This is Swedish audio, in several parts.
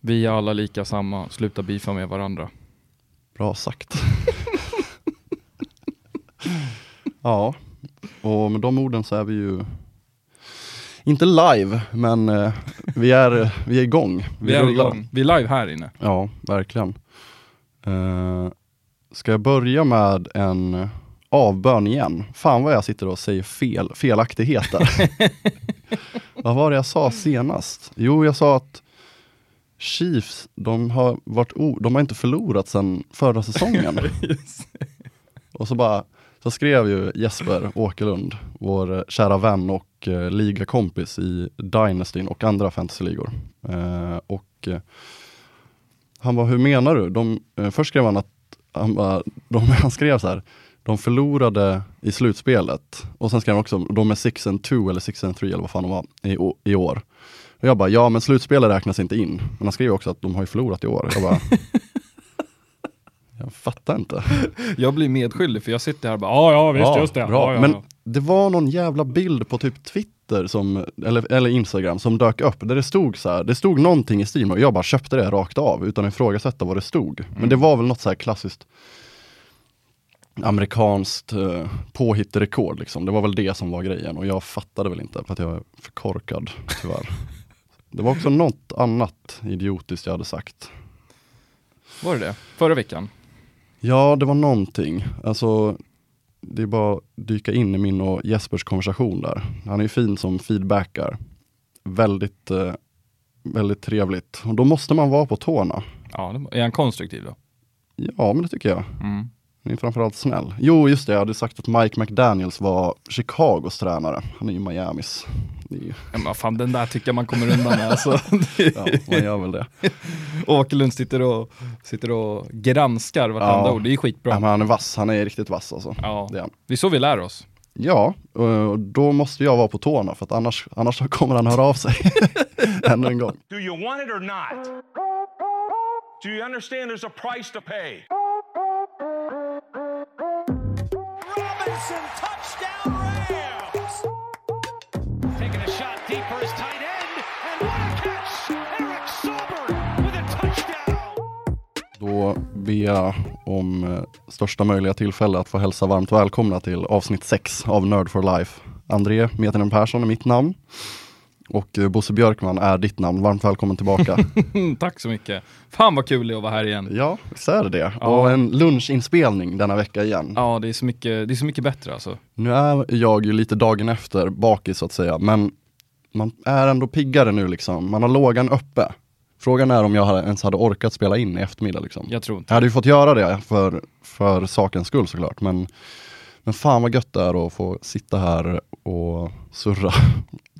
Vi är alla lika samma, sluta beefa med varandra. Bra sagt. ja, och med de orden så är vi ju inte live, men eh, vi, är, vi är igång. Vi, är rullar. igång. Vi är live här inne. Ja, verkligen. Eh, ska jag börja med en avbön igen? Fan vad jag sitter och säger fel, felaktigheter. vad var det jag sa senast? Jo, jag sa att Chiefs, de har, varit o, de har inte förlorat sedan förra säsongen. och så bara så skrev ju Jesper Åkerlund, vår eh, kära vän och eh, ligakompis i Dynasty och andra fantasyligor. Eh, och eh, han bara, hur menar du? De, eh, först skrev han att han, bara, de, han skrev så här, de förlorade i slutspelet och sen skrev han också, de är 6 and 2 eller 6 and 3 eller vad fan de var i, i år. Och jag bara, ja men slutspelet räknas inte in. Men han skrev också att de har ju förlorat i år. Jag bara, jag fattar inte. Jag blir medskyldig för jag sitter här och bara, ja ja visst Ja, just det. bra. Ja, ja, Men det var någon jävla bild på typ Twitter som, eller, eller Instagram som dök upp där det stod så här, det stod någonting i med, och jag bara köpte det rakt av utan att ifrågasätta vad det stod. Men det var väl något så här klassiskt amerikanskt eh, påhittrekord liksom. Det var väl det som var grejen och jag fattade väl inte för att jag är för korkad tyvärr. Det var också något annat idiotiskt jag hade sagt. Var det det? Förra veckan? Ja, det var någonting. Alltså, det är bara att dyka in i min och Jespers konversation där. Han är ju fin som feedbackar. Väldigt, eh, väldigt trevligt. Och då måste man vara på tårna. Ja, är han konstruktiv då? Ja, men det tycker jag. Mm. Han är framförallt snäll. Jo, just det. Jag hade sagt att Mike McDaniels var Chicagos tränare. Han är ju Miamis. Ju, Ja, men vad fan, den där tycker jag man kommer undan med. Alltså. ja, man gör väl det. Åkerlund sitter och, sitter och granskar vartenda Ja. ord, det är Ja, skitbra. men han är vass. Han är riktigt vass alltså. Ja, Det är han. det är så vi lär oss. Ja, och då måste jag vara på tårna för att annars, annars kommer han höra av sig. Ännu en gång. Do you want it or not? Do you understand there's a price to pay? Robinson, touchdown his tight end, and what a catch! Eric Silver with a touchdown! Då ber jag om eh, största möjliga tillfälle att få hälsa varmt välkomna till avsnitt 6 av Nerd for Life. André Metenen Persson är mitt namn och eh, Bosse Björkman är ditt namn. Varmt välkommen tillbaka. Tack så mycket. Fan vad kul det är att vara här igen. ja, visst är det det. Ja. Och en lunginspelning denna vecka igen. Ja, det är så mycket, det är så mycket bättre alltså. Nu är jag ju lite dagen efter bakis så att säga, men man är ändå piggare nu liksom. Man har lågan uppe. Frågan är om jag ens hade orkat spela in i eftermiddag liksom. Jag tror inte Jag hade ju fått göra det för, för sakens skull såklart, men, men fan vad gött det är att få sitta här och surra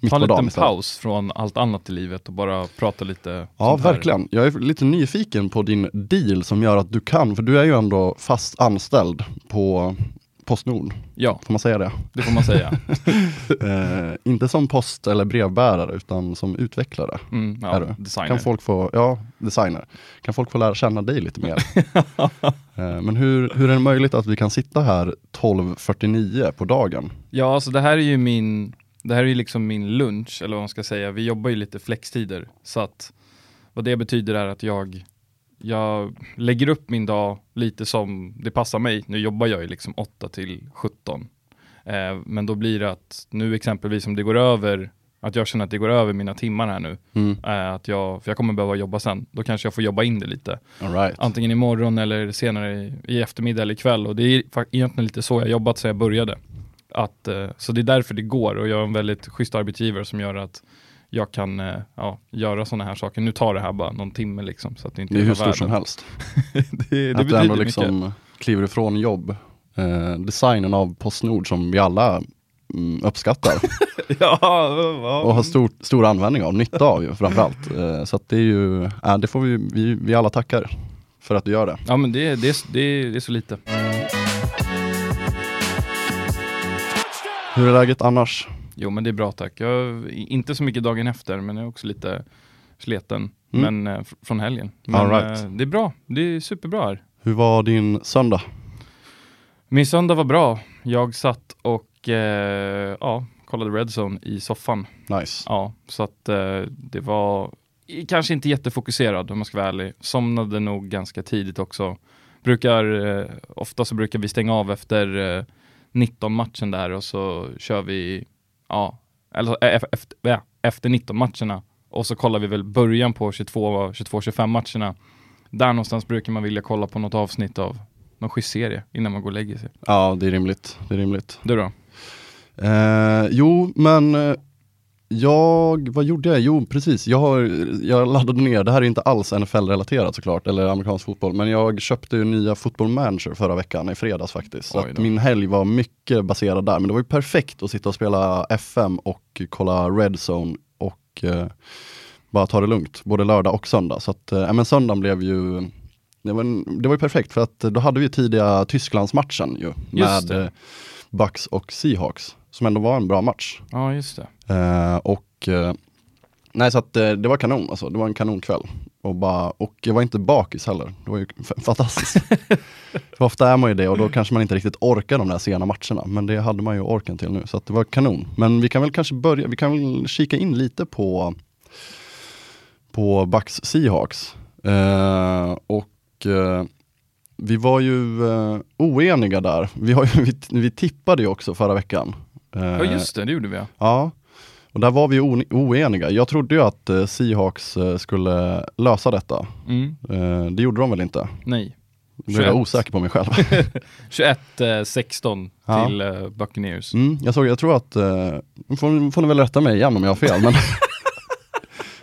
Ta en liten paus från allt annat i livet och bara prata lite. Ja, verkligen. Jag är lite nyfiken på din deal som gör att du kan, för du är ju ändå fast anställd på Postnord, Ja, får man säga det? det får man säga. Eh, inte som post eller brevbärare, utan som utvecklare. Mm, Är ja, du? designer. Kan folk få, ja, designer. Kan folk få lära känna dig lite mer? Eh, Men hur, hur är det möjligt att vi kan sitta här 12.49 på dagen? Ja, alltså det här är ju min, det här är liksom min lunch, eller vad man ska säga. Vi jobbar ju lite flextider, så att vad det betyder är att jag, jag lägger upp min dag lite som det passar mig. Nu jobbar jag ju liksom 8 till 17. Eh, men då blir det att nu exempelvis om det går över, att jag känner att det går över mina timmar här nu, Mm. eh, att jag, för jag kommer behöva jobba sen, då kanske jag får jobba in det lite. All right. Antingen imorgon eller senare i, i eftermiddag eller ikväll. Och det är egentligen lite så jag jobbat sedan jag började. Att, eh, så det är därför det går och jag är en väldigt schysst arbetsgivare som gör att jag kan eh, ja, göra sådana här saker. Nu tar det här bara någon timme liksom. Så att det inte Det är hur stort som helst. det, det att du ändå mycket. liksom kliver ifrån jobb. Eh, designen av Postnord som vi alla mm, uppskattar ja, ja, och har stor, stor användning av, nytta av ju framförallt. Eh, så att det är ju, äh, det får vi, vi, vi alla tackar för att du gör det. ja men det, det, det, det är så lite. Hur är läget annars? Jo men det är bra tack. Jag, inte så mycket dagen efter men jag är också lite sleten. Mm. Men eh, fr- från helgen. Men All right. eh, det är bra. Det är superbra här. Hur var din söndag? Min söndag var bra. Jag satt och eh, ja, kollade Redzone i soffan. Nice. Ja, så att eh, det var kanske inte jättefokuserad om man ska vara ärlig. Somnade nog ganska tidigt också. Brukar, eh, ofta så brukar vi stänga av efter eh, 19 matchen där och så kör vi, ja, eller eh, efter, efter, ja, efter 19 matcherna och så kollar vi väl början på 22-25 matcherna. Där någonstans brukar man vilja kolla på något avsnitt av någon schysst serie innan man går och lägger sig. Ja, det är rimligt. Det är rimligt. Du då? Eh, jo, men eh, jag, vad gjorde jag? Jo, precis. Jag, har, jag laddade ner, det här är inte alls NFL-relaterat såklart, eller amerikansk fotboll, men jag köpte ju nya Football Manager förra veckan, i fredags faktiskt. Så min helg var mycket baserad där, men det var ju perfekt att sitta och spela FM och kolla Red Zone och eh, bara ta det lugnt, både lördag och söndag. Så att, eh, men söndagen blev ju det var, en, det var ju perfekt för att då hade vi tidiga Tysklandsmatchen ju med eh, Bucks och Seahawks som ändå var en bra match. Ja, just det. Eh, och eh, nej så att eh, det var kanon alltså, det var en kanonkväll. Och, bara, och jag var inte bakis heller, det var ju f- fantastiskt. För ofta är man ju det och då kanske man inte riktigt orkar de där sena matcherna, men det hade man ju orken till nu, så att det var kanon. Men vi kan väl kanske börja, vi kan väl kika in lite på, på Bucks Seahawks. Eh, och eh, vi var ju eh, oeniga där, vi, har ju, vi, vi tippade ju också förra veckan. Eh, Ja, just det, det gjorde vi ja. Ja, och där var vi oeniga. Jag trodde ju att eh, Seahawks eh, skulle lösa detta. Mm. Det gjorde de väl inte? Nej. Nu är jag 21. osäker på mig själv. 21-16 Ja. till Buccaneers. Mm, jag, såg, jag tror att, får, får ni väl rätta mig igen om jag har fel, men,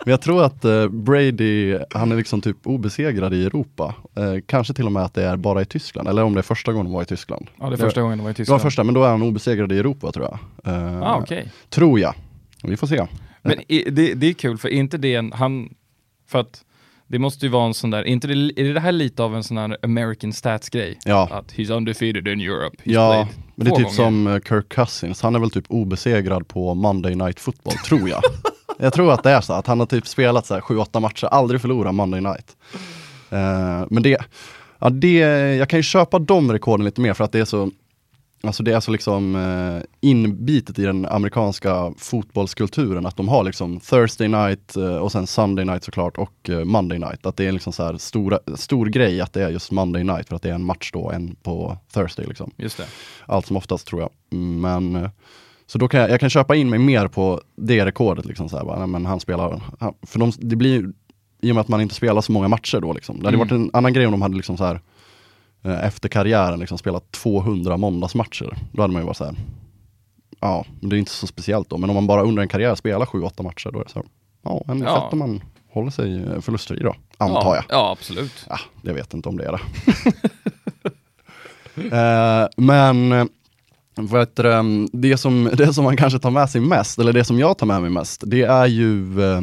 men jag tror att eh, Brady, han är liksom typ obesegrad i Europa. Eh, kanske till och med att det är bara i Tyskland, eller om det är första gången han var i Tyskland. Ja, det är första gången de var i Det var Tyskland. första, men då är han obesegrad i Europa tror jag. Eh, Ah, okej. Tror jag. Vi får se. Men i, det, det är kul, för inte det en, han, för att det måste ju vara en sån där, är inte det, är det här lite av en sån här American stats-grej? Ja. Att he's undefeated in Europe. He's Ja, men det är typ gånger. som eh, Kirk Cousins, han är väl typ obesegrad på Monday Night Football, tror jag. jag tror att det är så, att han har typ spelat så här 7-8 matcher, aldrig förlorat Monday Night. Eh, men det, ja det, jag kan ju köpa de rekorden lite mer för att det är så, alltså det är så liksom eh, inbitet i den amerikanska fotbollskulturen att de har liksom Thursday night eh, och sen Sunday night såklart och Monday night. Att det är liksom så här stora, stor grej att det är just Monday night för att det är en match då, en på Thursday liksom Just det. allt som oftast tror jag. Men så då kan jag, jag kan köpa in mig mer på det rekordet liksom så här, bara, nej, men han spelar, han, för de, det blir i och med att man inte spelar så många matcher då liksom. Det hade Mm. varit en annan grej om de hade liksom så här eh, efter karriären liksom spelat 200 måndagsmatcher. Då hade man ju varit så här, ja, men det är inte så speciellt då. Men om man bara under en karriär spelar 7-8 matcher, då är det så här, ja, en Ja. fett om man håller sig eh, förlustfri då, antar ja, jag. Ja, absolut. Ja, jag vet inte om det är det. eh, men eh, vad heter det, som, det som man kanske tar med sig mest, eller det som jag tar med mig mest, det är ju eh,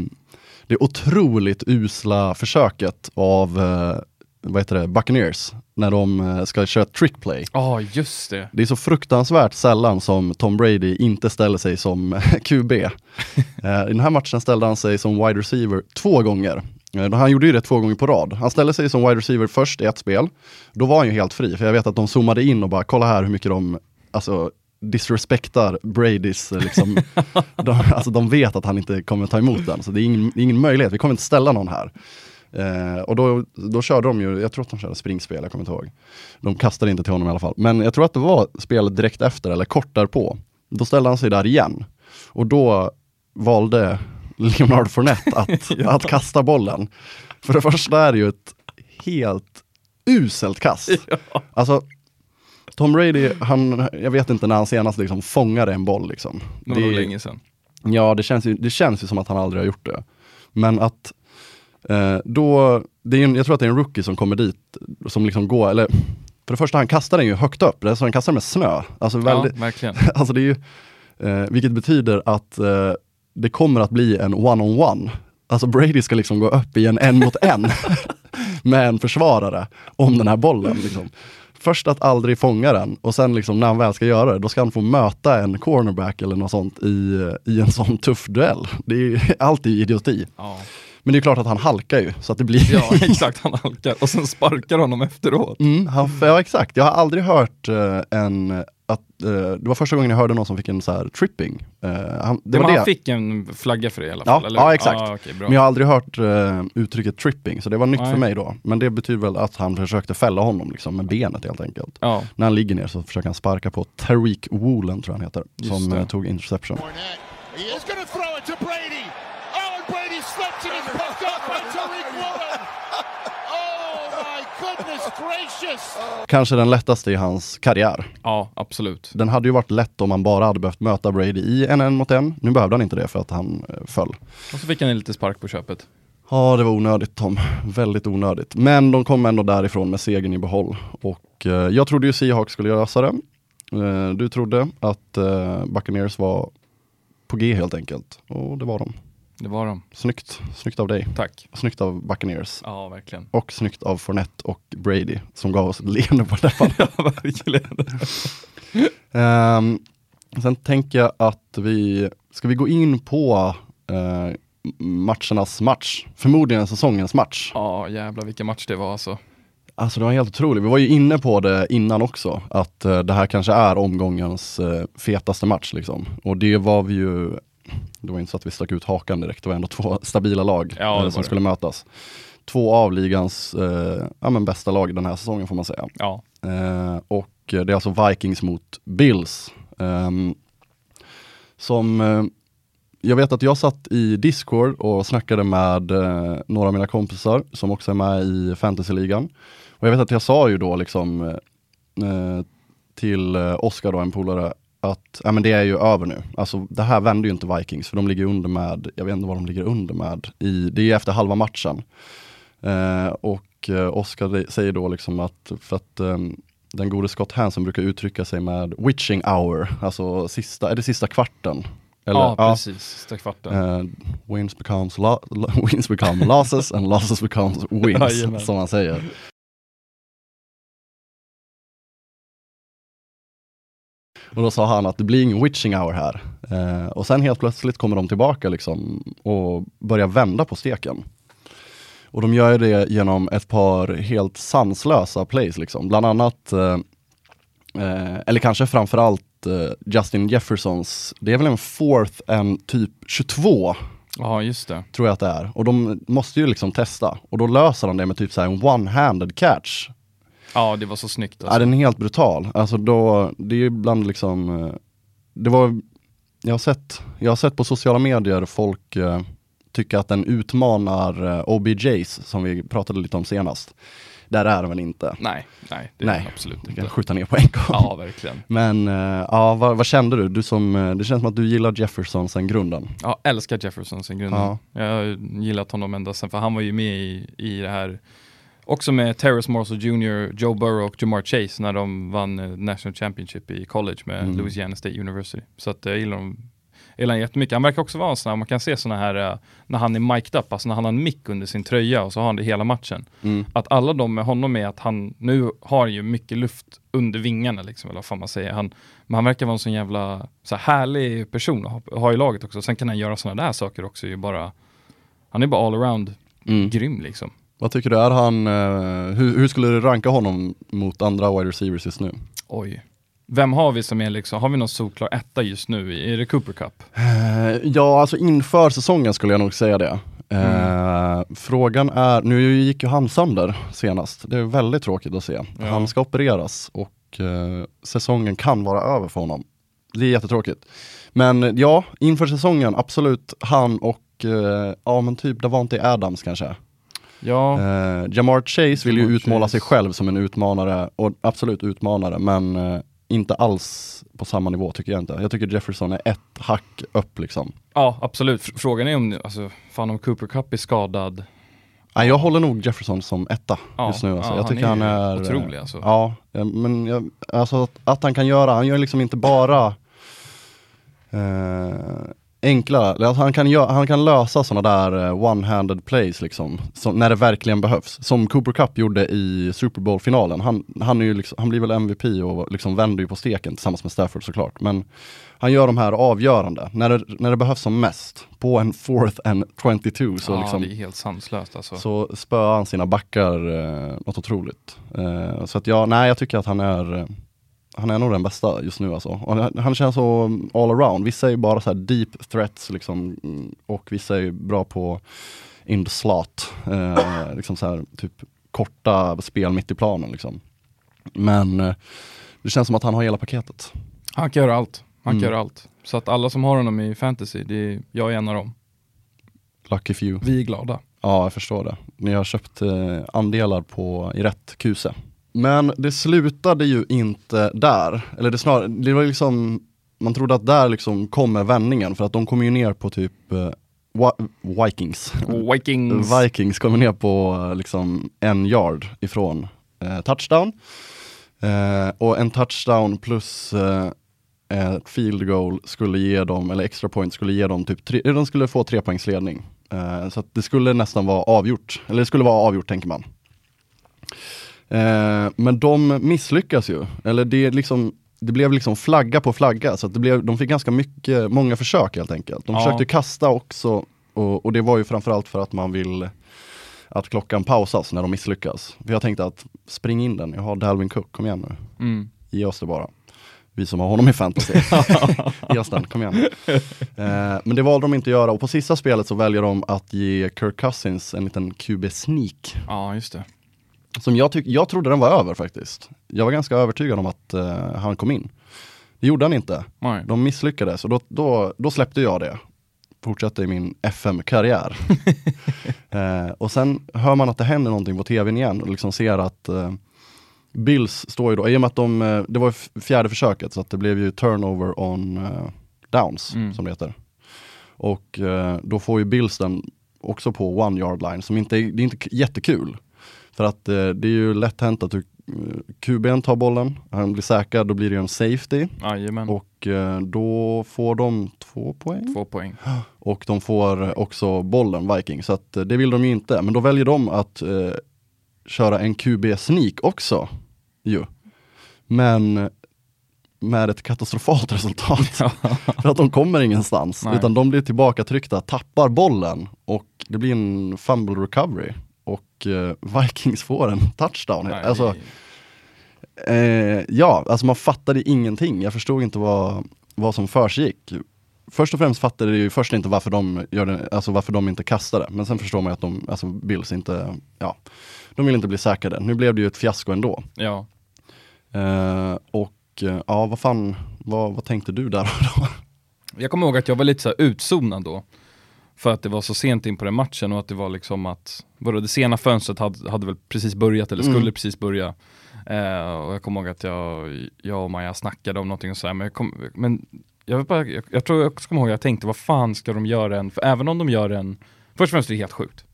det otroligt usla försöket av eh, vad heter det, Buccaneers när de eh, ska köra trick play. Ja, just det. Det är så fruktansvärt sällan som Tom Brady inte ställer sig som QB. Eh, I den här matchen ställde han sig som wide receiver två gånger. Han gjorde ju det två gånger på rad. Han ställde sig som wide receiver först i ett spel. Då var han ju helt fri, för jag vet att de zoomade in och bara, kolla här hur mycket de, alltså disrespektar Bradys, eh, liksom, de, alltså de vet att han inte kommer ta emot den, så det är ingen, ingen möjlighet, vi kommer inte ställa någon här. Eh, och då, då körde de ju, jag tror att de körde springspel, jag kommer inte ihåg. De kastade inte till honom i alla fall. Men jag tror att det var spelet direkt efter, eller kort därpå. Då ställde han sig där igen. Och då valde Leonard Fournette att, att kasta bollen. För det första är det ju ett helt uselt kast. Alltså, Tom Brady, han, jag vet inte när han senast liksom fångade en boll. Liksom. Det var länge sedan. Ja, det känns, ju, det känns ju som att han aldrig har gjort det. Men att eh, då, det är en, jag tror att det är en rookie som kommer dit, som liksom går, eller för det första han kastar den ju högt upp, så han kastar den med snö. Alltså, väldigt, Ja, verkligen. alltså det är ju, eh, vilket betyder att eh, det kommer att bli en one-on-one. Alltså Brady ska liksom gå upp i en en mot en med en försvarare om den här bollen. Liksom. Först att aldrig fånga den och sen liksom när han väl ska göra det, då ska han få möta en cornerback eller något sånt i, i en sån tuff duell. Det är, allt är ju idioti. Ja. Men det är klart att han halkar ju, så att det blir Ja, exakt, han halkar och sen sparkar honom efteråt. Mm, han, ja exakt, jag har aldrig hört eh, en, att, eh, det var första gången jag hörde någon som fick en så här tripping. Eh, han, det var det. han fick en flagga för det i alla Ja, fall, eller? ja, exakt. Ah, bra. Men jag har aldrig hört eh, uttrycket tripping, så det var nytt Nej. för mig då. Men det betyder väl att han försökte fälla honom liksom, med benet helt enkelt. Ja, När han ligger ner så försöker han sparka på Tariq Woolen, tror jag han heter, Just som det. tog interception. Fournette. He is going to throw it to Brady. Oh, and Brady slips and is picked up by Tariq Woolen. Oh, my goodness gracious. Kanske den lättaste i hans karriär. ja, absolut. Den hade ju varit lätt om han bara hade behövt möta Brady i en en mot en. Nu behövde han inte det för att han eh, föll. Och så fick han en lite spark på köpet. Ja, det var onödigt Tom. Väldigt onödigt. Men de kom ändå därifrån med segern i behåll. Och eh, jag trodde ju Seahawks skulle lösa det. Eh, du trodde att eh, Buccaneers var på G helt enkelt. Och det var de. Det var de. Snyggt. Snyggt av dig. Tack. Snyggt av Buccaneers. Ja, verkligen. Och snyggt av Fournette och Brady som gav oss leende på läpparna. Ja, verkligen. Ehm, sen tänker jag att vi, ska vi gå in på eh, matchernas match? Förmodligen säsongens match. Ja, jävlar vilken match det var alltså. Alltså det var helt otroligt. Vi var ju inne på det innan också, att eh, det här kanske är omgångens eh, fetaste match liksom. Och det var vi ju, det var inte så att vi stack ut hakan direkt, det var ändå två stabila lag Ja, eh, som det. skulle mötas. Två av ligans eh, ja, men bästa lag den här säsongen får man säga. Ja, Eh, och det är alltså Vikings mot Bills. Ehm, som eh, jag vet att jag satt i Discord och snackade med eh, några av mina kompisar som också är med i fantasyligan. Och jag vet att jag sa ju då liksom eh, eh, till eh, Oskar då, en polare, att ja, men det är ju över nu. Alltså det här vänder ju inte Vikings, för de ligger under med, jag vet inte vad de ligger under med, i, det är efter halva matchen. Eh, och eh, Oskar säger då liksom att, för att ehm, den gode Scott Hansen brukar uttrycka sig med witching hour, alltså sista, är det sista kvarten? Eller, ja precis. Sista kvarten. Eh, wins, becomes wins become losses and losses becomes wins, som han säger. Och då sa han att det blir ingen witching hour här. Eh, och sen helt plötsligt kommer de tillbaka liksom och börjar vända på steken. Och de gör det genom ett par helt sanslösa plays liksom. Bland annat, eh, eh, eller kanske framförallt eh, Justin Jeffersons, det är väl en fourth and typ 22 Ja, just det. tror jag att det är. Och de måste ju liksom testa. Och då löser han det med typ så här en one-handed catch. Ja, det var så snyggt Ja, alltså. den är helt brutal. Alltså då, det är ju ibland liksom, eh, det var, jag har sett, jag har sett på sociala medier folk eh, tycka att den utmanar eh, OBJs som vi pratade lite om senast. Där är den väl inte. Nej, nej, det är Nej, absolut inte. kan skjuta ner på en gång. Ja, verkligen. Men eh, ja, vad, vad kände du? du som, det känns som att du gillar Jefferson sen grunden. Ja, älskar Jefferson sen grunden. Ja. Jag har gillat honom ända sen, för han var ju med i, i det här, också med Terrace Marshall Jr, Joe Burrow och Jamar Chase när de vann eh, National Championship i college med Mm. Louisiana State University. Så att jag gillar jag gillar honom jättemycket. Han verkar också vara en sån här, man kan se såna här, eh, när han är mic'd up, alltså när han har en mick under sin tröja och så har han det hela matchen. Mm. Att alla de med honom är att han nu har ju mycket luft under vingarna liksom, eller vad fan man säger. Han, men han verkar vara en sån jävla så här, härlig person att ha, ha i laget också. Sen kan han göra såna där saker också, ju bara, han är bara all around Mm. grym liksom. Vad tycker du, är han, eh, hur, hur skulle du ranka honom mot andra wide receivers just nu? Oj. Vem har vi som är liksom, har vi någon solklar etta just nu? Är det Cooper Cup? Eh, ja, alltså inför säsongen skulle jag nog säga det. Eh, Frågan är, nu gick ju han sönder senast. Det är väldigt tråkigt att se. Ja. Han ska opereras och eh, säsongen kan vara över för honom. Det är jättetråkigt. Men ja, inför säsongen, absolut han och eh, ja men typ Davante Adams kanske. Ja, Eh, Jamar Chase vill ju Jamar utmåla Chase. sig själv som en utmanare, och absolut utmanare, men eh, inte alls på samma nivå tycker jag inte. Jag tycker Jefferson är ett hack upp liksom. ja absolut. Fr- Frågan är om, alltså, fan om Cooper Cup är skadad. Nej, jag håller nog Jefferson som etta Ja, just nu. Alltså. ja, jag han tycker är han är... otrolig, eh, alltså. Ja, men jag, alltså att, att han kan göra, han gör liksom inte bara eh, enkla, han kan, gö- han kan lösa sådana där eh, one-handed plays liksom, som, när det verkligen behövs. Som Cooper Cup gjorde i Super Bowl-finalen. Han, han, är liksom, han blir väl MVP och liksom vänder ju på steken tillsammans med Stafford såklart. Men han gör de här avgörande, när det, när det behövs som mest. På en fourth and 22 så ja, liksom det är helt sanslöst alltså. så spöar han sina backar eh, något otroligt. Eh, så att jag, nej jag tycker att han är eh, han är nog den bästa just nu alltså. Han, han känns så all around. Vissa är ju bara så här deep threats liksom, mm, och vissa är ju bra på in the slot. Eh, liksom så här, typ korta spel mitt i planen liksom. Men eh, det känns som att han har hela paketet. Han kan göra allt. Han kan Mm. göra allt. Så att alla som har honom i fantasy, det är, jag är en av dem. Lucky few. Vi är glada. Ja, jag förstår det. Ni har köpt eh, andelar på, i rätt kuse. Men det slutade ju inte där. Eller det snarare, det var liksom, man trodde att där liksom kommer vändningen för att de kommer ju ner på typ eh, Vikings. Vikings. Vikings kommer ner på eh, liksom en yard ifrån eh, touchdown. Eh, och en touchdown plus eh, ett field goal skulle ge dem, eller extra point skulle ge dem typ tre, de skulle få tre poängs ledning. Eh, så det skulle nästan vara avgjort, eller det skulle vara avgjort tänker man. Eh, men de misslyckas ju, eller det liksom det blev liksom flagga på flagga, så det blev, de fick ganska mycket, många försök helt enkelt. De Ja. försökte kasta också, och, och det var ju framförallt för att man vill att klockan pausas när de misslyckas. För jag tänkte att spring in den, jag har Dalvin Cook, kom igen nu. Mm. Ge oss det bara. Vi som har honom i fantasy. Ge oss den, kom igen. Eh, men det valde de inte att göra och på sista spelet så väljer de att ge Kirk Cousins en liten QB-sneak. Ja, just det. Som jag, tyck- jag trodde den var över faktiskt. Jag var ganska övertygad om att eh, han kom in. Det gjorde han inte. Nej. De misslyckades och då, då, då släppte jag det. Fortsatte i min FM-karriär. eh, och sen hör man att det händer någonting på tvn igen och liksom ser att eh, Bills står ju då, i och med att de, eh, det var fjärde försöket så att det blev ju turnover on eh, downs Mm. som det heter. Och eh, då får ju Bills den också på one yard line som inte, det är inte jättekul. För att eh, det är ju lätt hänt att du, eh, QB'n tar bollen, han blir säkrad, då blir det en safety. Jajamän. Och eh, då får de två poäng. Två poäng. Och de får också bollen, Viking. Så att, eh, det vill de ju inte. Men då väljer de att eh, köra en QB-sneak också. Ju. Men med ett katastrofalt resultat. För att de kommer ingenstans. Nej. Utan de blir tillbaka tryckta, tappar bollen och det blir en fumble recovery. Och eh, Vikings får en touchdown. Nej, alltså, Eh, ja, alltså man fattade ingenting. Jag förstod inte vad, vad som försiggick. Först och främst fattade jag ju först inte varför de, gör det, alltså varför de inte kastade. Men sen förstår man ju att de, alltså Bills inte, ja, de vill inte bli säkrade. Nu blev det ju ett fiasko ändå. ja. Eh, och eh, ja, vad fan, vad, vad tänkte du där då? Jag kommer ihåg att jag var lite så utzonad då. För att det var så sent in på den matchen och att det var liksom att, vadå, det sena fönstret hade, hade väl precis börjat eller skulle Mm. precis börja. Eh, och jag kommer ihåg att jag, jag och Maja snackade om någonting och så här, men jag, kom, men jag, bara, jag, jag tror jag också kommer ihåg, jag tänkte vad fan ska de göra en, för även om de gör en, först och främst är det helt sjukt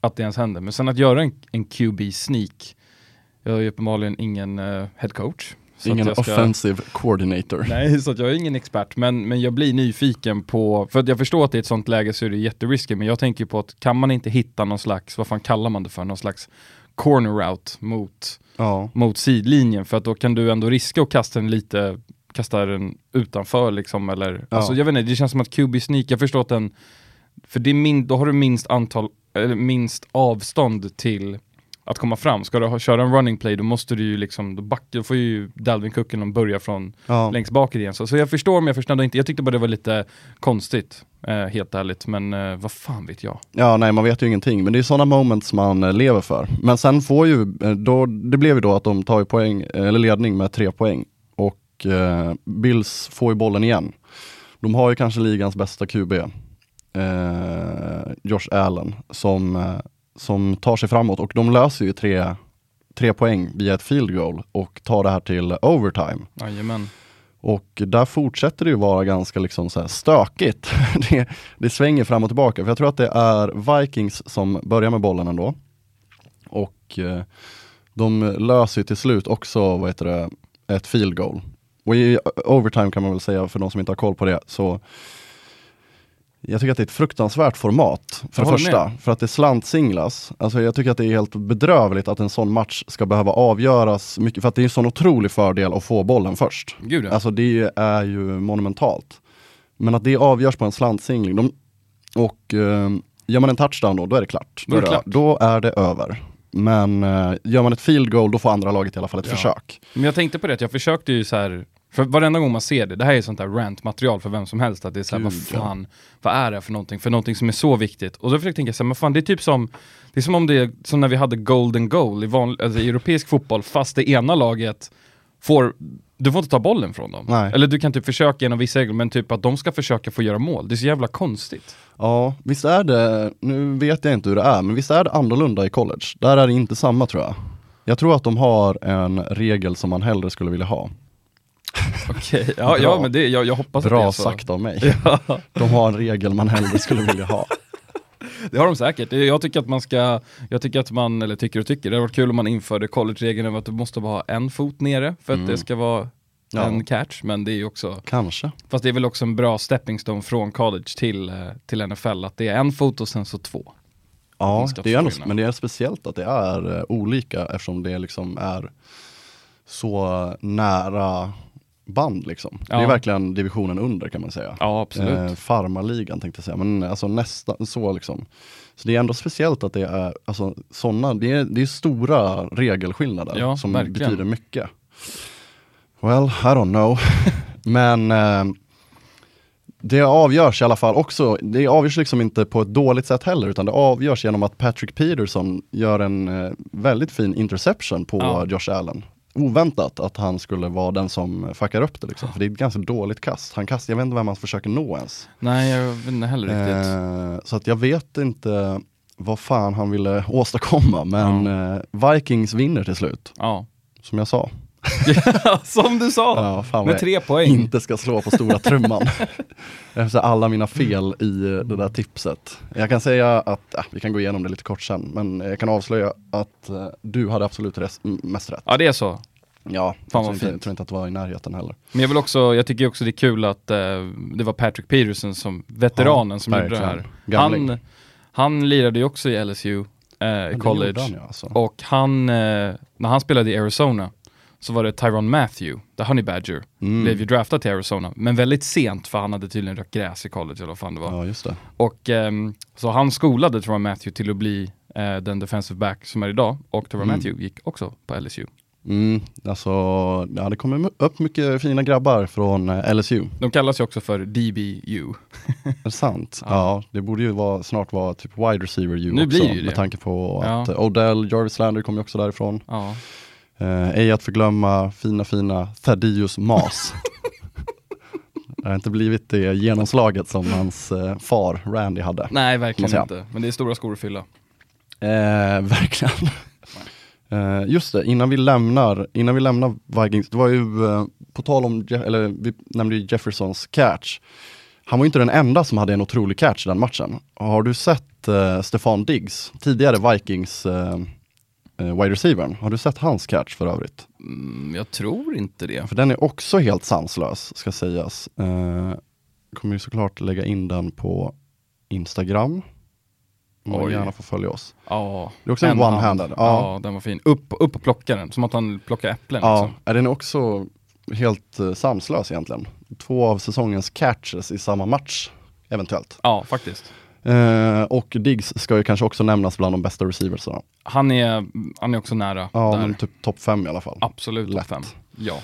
att det ens händer, men sen att göra en, en QB-sneak, jag är uppenbarligen ingen uh, head coach. Så Ingen ska- offensive coordinator. Nej, så att jag är ingen expert, men, men jag blir nyfiken på, för att jag förstår att i ett sånt läge så är det jätteriskigt, men jag tänker på att kan man inte hitta någon slags, vad fan kallar man det för, någon slags corner route mot, Ja, mot sidlinjen, för att då kan du ändå riska att kasta den lite, kasta den utanför liksom, eller, Ja. alltså jag vet inte, det känns som att QB sneak, jag förstår att den, för det min, då har du minst antal, eller minst avstånd till att komma fram. Ska du ha, köra en running play, då måste du ju liksom, då, back, då får ju Dalvin Cook börja från ja. längst bak igen. Så, så jag förstår men jag förstår inte. Jag tyckte bara det var lite konstigt, eh, helt ärligt. Men eh, vad fan vet jag? Ja, nej man vet ju ingenting, men det är sådana moments man eh, lever för. Men sen får ju, eh, då, det blev ju då att de tar ju poäng, eh, eller ledning med tre poäng. Och eh, Bills får ju bollen igen. De har ju kanske ligans bästa QB, Josh Allen, som, som tar sig framåt och de löser ju tre, tre poäng via ett field goal och tar det här till overtime. Jajamän. Och där fortsätter det ju vara ganska liksom så här stökigt. det, det svänger fram och tillbaka. För jag tror att det är Vikings som börjar med bollen ändå. Och eh, de löser till slut också, vad heter det, ett field goal. Och i overtime kan man väl säga, för de som inte har koll på det, så Jag tycker att det är ett fruktansvärt format, för Jag det första. med. För att det slantsinglas. Alltså jag tycker att det är helt bedrövligt att en sån match ska behöva avgöras mycket, för att det är en sån otrolig fördel att få bollen först. Gud ja. Alltså det är ju monumentalt. Men att det avgörs på en slantsingling, de, och eh, gör man en touchdown då, då är det klart. Då är det klart. då är det över. Men eh, gör man ett field goal, då får andra laget i alla fall ett Ja. försök. Men jag tänkte på det, jag försökte ju så här. För varenda gång man ser det, det här är sånt där rant-material för vem som helst, att det är såhär, vad fan, vad är det för någonting, för någonting som är så viktigt? Och då försökte jag tänka såhär, men fan det är typ som, det är som om det är som när vi hade golden goal i, vanlig, alltså, i europeisk fotboll, fast det ena laget får, du får inte ta bollen från dem. Nej. Eller du kan typ försöka genom vissa regler, men typ att de ska försöka få göra mål. Det är så jävla konstigt. Ja, visst är det, nu vet jag inte hur det är, men visst är det annorlunda i college? Där är det inte samma tror jag. Jag tror att de har en regel som man hellre skulle vilja ha. Okej, ja, ja Bra. men det, jag, jag hoppas att det Bra är så. sagt av mig. De har en regel man hellre skulle vilja ha. Det har de säkert. Jag tycker att man ska, jag tycker att man, eller tycker och tycker, det hade varit kul om man införde college-regeln om att du måste bara ha en fot nere för att det ska vara Mm. Ja. en catch, men det är ju också, Kanske. fast det är väl också en bra stepping stone från college till, eh, till NFL, att det är en fot och sen så två. Ja, det är ändå, men det är speciellt att det är eh, olika eftersom det liksom är så nära band liksom. Det är Ja. verkligen divisionen under kan man säga. Ja, absolut. Eh, Farmarligan tänkte jag säga, men alltså nästan så liksom. Så det är ändå speciellt att det är alltså, sådana, det är, det är stora regelskillnader Ja, som verkligen. betyder mycket. Well, I don't know. men eh, det avgörs i alla fall också, det avgörs liksom inte på ett dåligt sätt heller, utan det avgörs genom att Patrick Peterson gör en eh, väldigt fin interception på Ja. Josh Allen. Oväntat att han skulle vara den som fuckar upp det liksom. För det är ett ganska dåligt kast. Han kastar, jag vet inte vem han försöker nå ens. Nej, jag vet inte heller riktigt. Eh, så att jag vet inte vad fan han ville åstadkomma, men eh, Vikings vinner till slut, Ja. som jag sa. Som du sa! Ja, fan Med tre poäng. inte ska slå på stora trumman. Efter alla mina fel i det där tipset. Jag kan säga att, äh, vi kan gå igenom det lite kort sen, men jag kan avslöja att eh, du hade absolut rest, m- mest rätt. Ja, det är så. Ja, Fan jag tror inte, tror inte att det var i närheten heller. Men jag vill också, jag tycker också det är kul att eh, det var Patrick Peterson som veteranen Ja, som gjorde det här. Han, han lirade ju också i LSU eh, det college. han, ja, alltså. Och han, eh, när han spelade i Arizona så var det Tyron Matthew, the Honey Badger, Mm. blev ju draftad till Arizona. Men väldigt sent för han hade tydligen rökt gräs i college eller vad fan det var. Ja, just det. Och ehm, så han skolade Tyron Matthew till att bli eh, den defensive back som är idag. Och Tyron Mm. Matthew gick också på LSU. Mm, alltså, ja, det kommer upp mycket fina grabbar från eh, LSU. De kallas ju också för DBU. Är det sant? Ja. Ja. det borde ju vara, snart vara typ wide receiver U Nu också. blir det med tanke på Ja. att eh, Odell, Jarvis Lander kommer ju också därifrån. Ja. Eh, ej att förglömma fina fina Thaddeus Mas. det har inte blivit det genomslaget som hans eh, far Randy hade. Nej, verkligen inte. Men det är stora skor att fylla. Eh, verkligen. Eh, just det, innan vi lämnar, innan vi lämnar Vikings, det var ju eh, på tal om, Je- eller vi nämnde ju Jeffersons catch. Han var ju inte den enda som hade en otrolig catch i den matchen. Har du sett eh, Stefan Diggs, tidigare Vikings eh, eh, wide receivern, har du sett hans catch för övrigt? Mm, jag tror inte det. För den är också helt sanslös, ska sägas. Eh, kommer ju såklart lägga in den på Instagram. Man Oj. gärna får följa oss. Ja. Det är också en hand. one-handed. Ja. Ja. den var fin. Upp, upp och plocka den, som att han plockar äpplen. Ja, Liksom. är den också helt uh, sanslös egentligen. Två av säsongens catches i samma match, eventuellt. ja, faktiskt. Eh, och Diggs ska ju kanske också nämnas bland de bästa receiversarna. Han är, han är också nära Ja, där. men typ topp fem i alla fall. Absolut topp fem. Ja.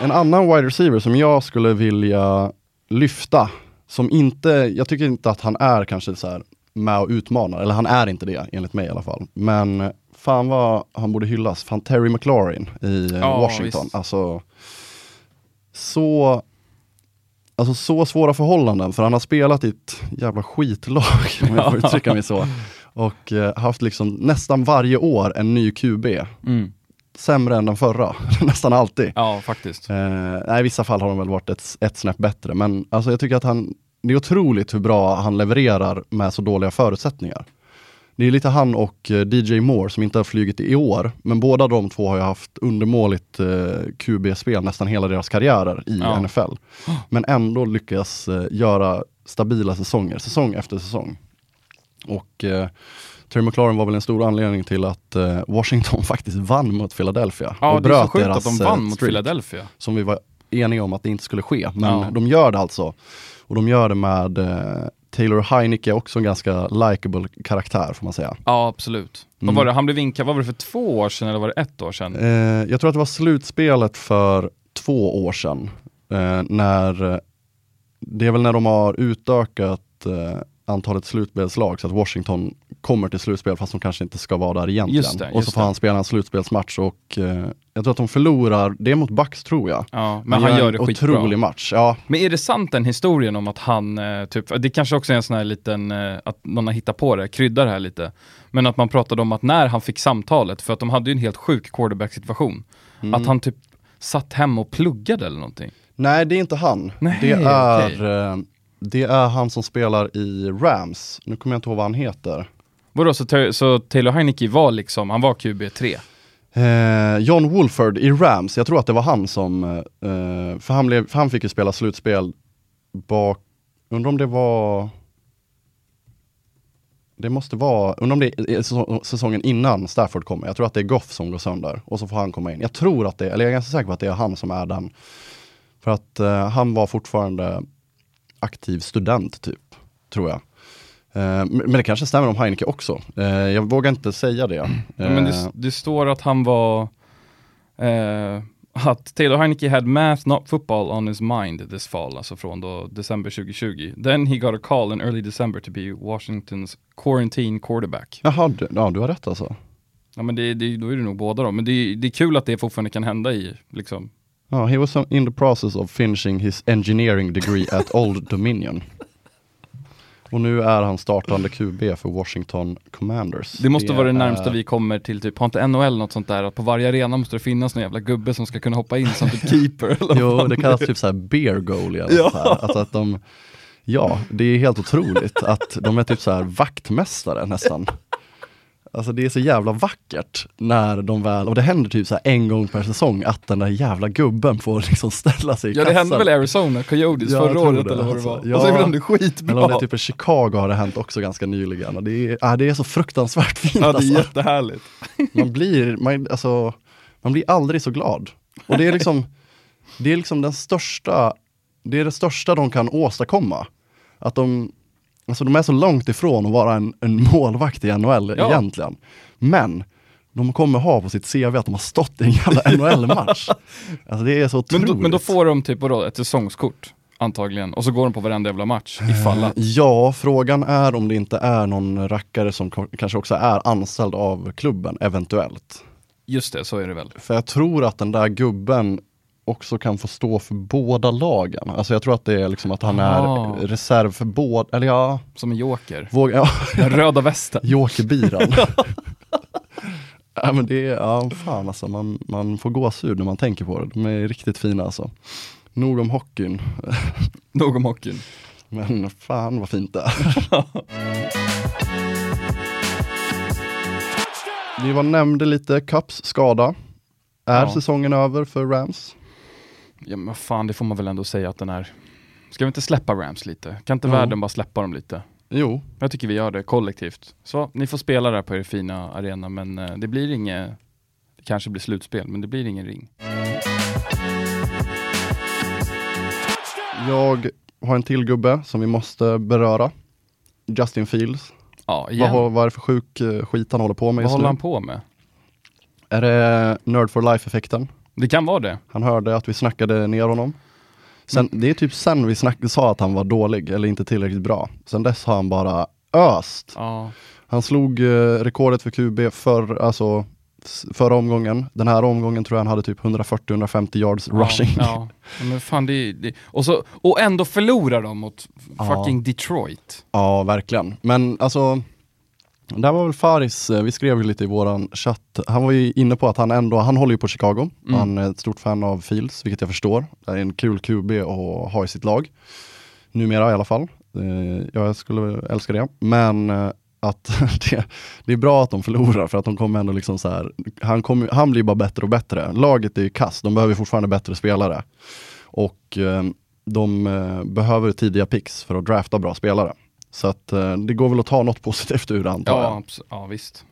En annan wide receiver som jag skulle vilja lyfta, som inte, jag tycker inte att han är kanske så här med och utmanar, eller han är inte det enligt mig i alla fall. Men fan vad han borde hyllas, fan Terry McLaurin i eh, Ja, Washington. visst. Alltså, så, alltså så svåra förhållanden, för han har spelat i ett jävla skitlag, om jag får uttrycka mig så. Och eh, haft liksom nästan varje år en ny QB. Mm. Sämre än den förra, nästan alltid. ja, faktiskt. Eh, nej, i vissa fall har de väl varit ett, ett snäpp bättre, men alltså jag tycker att han, det är otroligt hur bra han levererar med så dåliga förutsättningar. Det är lite han och eh, DJ Moore som inte har flugit i år, men båda de två har ju haft undermåligt eh, QB-spel nästan hela deras karriärer i Ja. NFL. Men ändå lyckas eh, göra stabila säsonger, säsong efter säsong. Och eh, Terry McLaurin var väl en stor anledning till att eh, Washington faktiskt vann mot Philadelphia. Ja, och det är så bröt sjukt deras, att de eh, vann mot Philadelphia. som vi var eniga om att det inte skulle ske. Men Ja. de gör det alltså. Och de gör det med eh, Taylor Heineke, också en ganska likable karaktär får man säga. Ja, absolut. Mm. Vad var det? Han blev vinkad, vad var det för två år sedan eller var det ett år sedan? Eh, jag tror att det var slutspelet för två år sedan. Eh, när, det är väl när de har utökat eh, antalet slutspelslag så att Washington kommer till slutspel fast de kanske inte ska vara där egentligen. Just det, och just så får det. han spela en slutspelsmatch och eh, jag tror att de förlorar, det är mot Bucks tror jag. Ja, men han gör det en skitbra. otrolig match. Ja, Men är det sant den historien om att han, eh, typ, det kanske också är en sån här liten, eh, att någon har hittat på det, kryddar det här lite. Men att man pratade om att när han fick samtalet, för att de hade ju en helt sjuk quarterback-situation, Mm. att han typ satt hemma och pluggade eller någonting. Nej, det är inte han. Nej, det, är, okej. Det är han som spelar i Rams. Nu kommer jag inte ihåg vad han heter. Vadå, så, så Taylor Heineke var liksom, han var QB3? Eh, John Wolford i Rams, jag tror att det var han som, eh, för, han blev, för han fick ju spela slutspel bak, undrar om det var det måste vara, undrar om det är säsong- säsongen innan Stafford kommer. Jag tror att det är Goff som går sönder och så får han komma in. Jag tror att det, eller jag är ganska säker på att det är han som är den. För att eh, han var fortfarande aktiv student typ, tror jag. Eh, men det kanske stämmer om Heineke också. Eh, jag vågar inte säga det. Ja, men Eh, det, det står att han var, eh, att Taylor Heineke had math not football on his mind this fall, alltså från då december 2020. Then he got a call in early December to be Washingtons quarantine quarterback. Jaha, du, ja, du har rätt alltså. Ja men det, det, då är det nog båda då, men det, det är kul att det fortfarande kan hända i, liksom. Ja, he was in the process of finishing his engineering degree at Old Dominion. Och nu är han startande QB för Washington Commanders. Det måste vara det närmsta är- vi kommer till typ, har inte NHL något sånt där, att på varje arena måste det finnas någon jävla gubbe som ska kunna hoppa in som typ keeper eller Jo, det kallas typ såhär beer goalie eller Ja. så här. Alltså att de, ja, det är helt otroligt att de är typ så här vaktmästare nästan. Alltså det är så jävla vackert när de väl, och det händer typ så en gång per säsong att den där jävla gubben får liksom ställa sig i Ja det kassan. hände väl Arizona, Coyotes Ja, förra året det, eller vad det alltså. var. Ja. Och så gjorde de det skitbra. Eller om det är typ i Chicago har det hänt också ganska nyligen. Och det, är, ja, det är så fruktansvärt fint Ja det är alltså. jättehärligt. Man blir, man, alltså, man blir aldrig så glad. Och det är liksom, det är liksom den största, det är det största de kan åstadkomma. Att de, alltså de är så långt ifrån att vara en, en målvakt i NHL Ja. egentligen. Men de kommer ha på sitt CV att de har stått i en jävla NHL-match. Alltså det är så Men otroligt. då, men då får de typ vadå, ett säsongskort antagligen, och så går de på varenda jävla match ifall att. Ja, frågan är om det inte är någon rackare som kanske också är anställd av klubben, eventuellt. Just det, så är det väl. För jag tror att den där gubben också kan få stå för båda lagen. Alltså jag tror att det är liksom att han Ah. är reserv för båda, eller ja, Som en joker. våga, ja Den röda västen. jokerbiran. ja men det är, ja fan alltså, man, man får gåshud när man tänker på det. De är riktigt fina alltså. Nog om hockeyn, Nog om hockeyn. men fan vad fint det är. Vi var nämnde lite Cups skada. Är Ja. säsongen över för Rams? Ja men vad fan, det får man väl ändå säga att den är. Ska vi inte släppa Rams lite? Kan inte Jo. världen bara släppa dem lite? Jo, Jag tycker vi gör det kollektivt. Så, ni får spela där på er fina arena, men eh, det blir inget, det kanske blir slutspel, men det blir ingen ring. Jag har en till gubbe som vi måste beröra. Justin Fields. Ja, Vad, igen. har- vad är det för sjuk eh, skit han håller på med Vad just håller nu? han på med? Är det Nerd for Life-effekten? Det kan vara det. Han hörde att vi snackade ner honom. Sen, Mm. Det är typ sen vi snack, sa att han var dålig eller inte tillräckligt bra. Sen dess har han bara öst. Ja. Han slog eh, rekordet för QB för, alltså, förra omgången. Den här omgången tror jag han hade typ 140-150 yards rushing. Ja, ja. men fan det, det och, så, och ändå förlorar de mot Ja. fucking Detroit. Ja, verkligen. Men alltså, där var väl Faris, eh, vi skrev ju lite i våran chatt, han var ju inne på att han ändå, han håller ju på Chicago, Mm. han är ett stort fan av Fields, vilket jag förstår. Det är en kul QB att ha i sitt lag. Numera i alla fall. Eh, Jag skulle älska det. Men eh, att det, det är bra att de förlorar för att de kommer ändå liksom så här, han, kommer, han blir bara bättre och bättre. Laget är ju kass, de behöver fortfarande bättre spelare. Och de eh, behöver tidiga picks för att drafta bra spelare. Så att eh, det går väl att ta något positivt ur det antar jag. Ja, ja visst.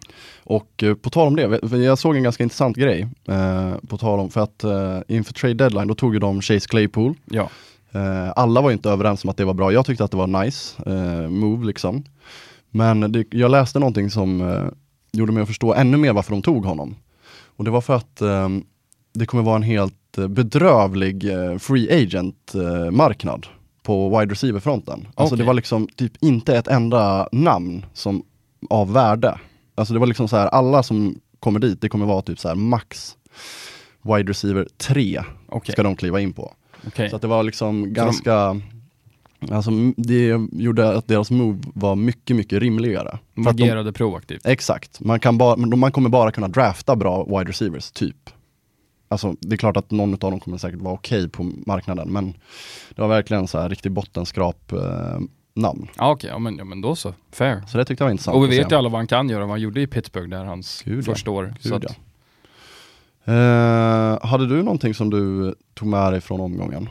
Och eh, på tal om det, jag såg en ganska intressant grej. Eh, på tal om, för att inför trade deadline, då tog ju de Chase Claypool. Ja. Alla var ju inte överens om att det var bra. Jag tyckte att det var nice move liksom. Men det, jag läste någonting som gjorde mig att förstå ännu mer varför de tog honom. Och det var för att det kommer vara en helt bedrövlig free agent eh, marknad på wide receiver-fronten. Alltså Okej. det var liksom typ inte ett enda namn som av värde. Alltså det var liksom så här, alla som kommer dit, det kommer vara typ så här max wide receiver 3 Okej. ska de kliva in på. Okej. Så det var liksom ganska, alltså m- det gjorde att deras move var mycket, mycket rimligare. De att de, agerade proaktivt. exakt, man, kan bara, man kommer bara kunna drafta bra wide receivers, typ. Alltså det är klart att någon av dem kommer säkert vara okej på marknaden, men det var verkligen så här riktig bottenskrap eh, namn. Ja, okej, ja, men, ja men då så. Fair. Så det tyckte jag var intressant Och vi vet ju alla vad han kan göra, vad han gjorde i Pittsburgh där hans Gud, första år. Gud, så att. Eh, hade du någonting som du tog med dig från omgången?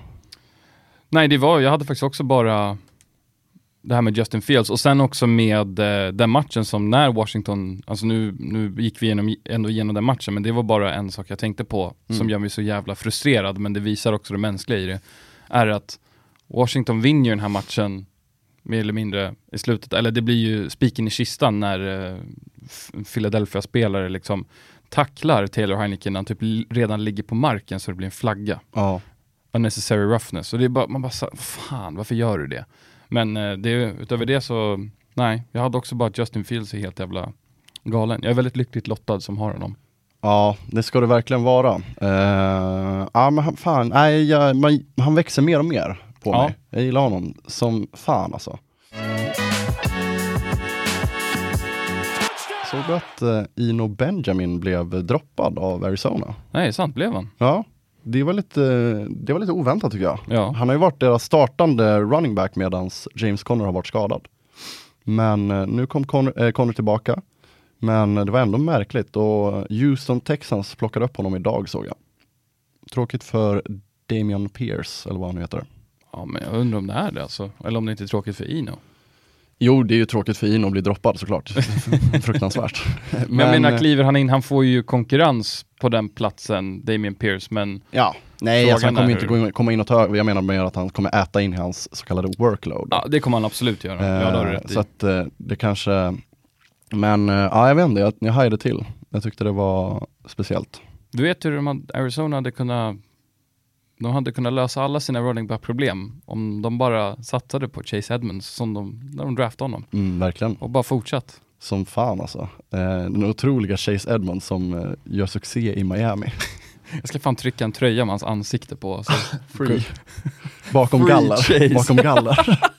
Nej, det var, jag hade faktiskt också bara det här med Justin Fields och sen också med eh, den matchen som när Washington, alltså nu, nu gick vi igenom, ändå igenom den matchen, men det var bara en sak jag tänkte på som Mm. gör mig så jävla frustrerad, men det visar också det mänskliga i det, är att Washington vinner ju den här matchen mer eller mindre i slutet, eller det blir ju spiken i kistan när eh, Philadelphia-spelare liksom tacklar Taylor Heineken när han typ redan ligger på marken så det blir en flagga Ja, unnecessary roughness. Och det är bara, man bara fan varför gör du det? Men eh, det, utöver det så, nej, jag hade också bara att Justin Fields är helt jävla galen. Jag är väldigt lyckligt lottad som har honom. Ja, det ska det verkligen vara. Eh, ja, men han, fan, nej, jag, man, han växer mer och mer på Ja. mig. Jag gillar honom som fan alltså. Såg du att eh, Ino Benjamin blev droppad av Arizona? Nej, sant, blev han? Ja, det var lite, det var lite oväntat tycker jag. Ja. Han har ju varit deras startande running back medan James Conner har varit skadad. Men eh, nu kom Conner, eh, Conner tillbaka. Men det var ändå märkligt och Houston Texans plockade upp honom idag såg jag. Tråkigt för Damian Pierce, eller vad han nu heter. Ja, men jag undrar om det är det alltså. Eller om det inte är tråkigt för Ino. Jo, det är ju tråkigt för Ino att bli droppad såklart. Fruktansvärt. Men, jag menar, eh, kliver han in, han får ju konkurrens på den platsen, Damien Pierce, men Ja, nej alltså, han kommer är inte gå in, komma in och ta över. Jag menar mer att han kommer äta in i hans så kallade workload. ja, det kommer han absolut göra. ja, det Eh, rätt i. så att eh, det kanske, men eh, ja, jag vet inte, jag, jag hajade till. Jag tyckte det var speciellt. Du vet hur de Arizona hade kunnat de hade kunnat lösa alla sina running back problem om de bara satsade på Chase Edmonds som de, när de draftade honom Mm, verkligen, och bara fortsatt. som fan alltså. Eh, den otroliga Chase Edmonds som eh, gör succé i Miami. Jag ska fan trycka en tröja med hans ansikte på. Så. Free. Bakom Free galler. Chase. Bakom galler.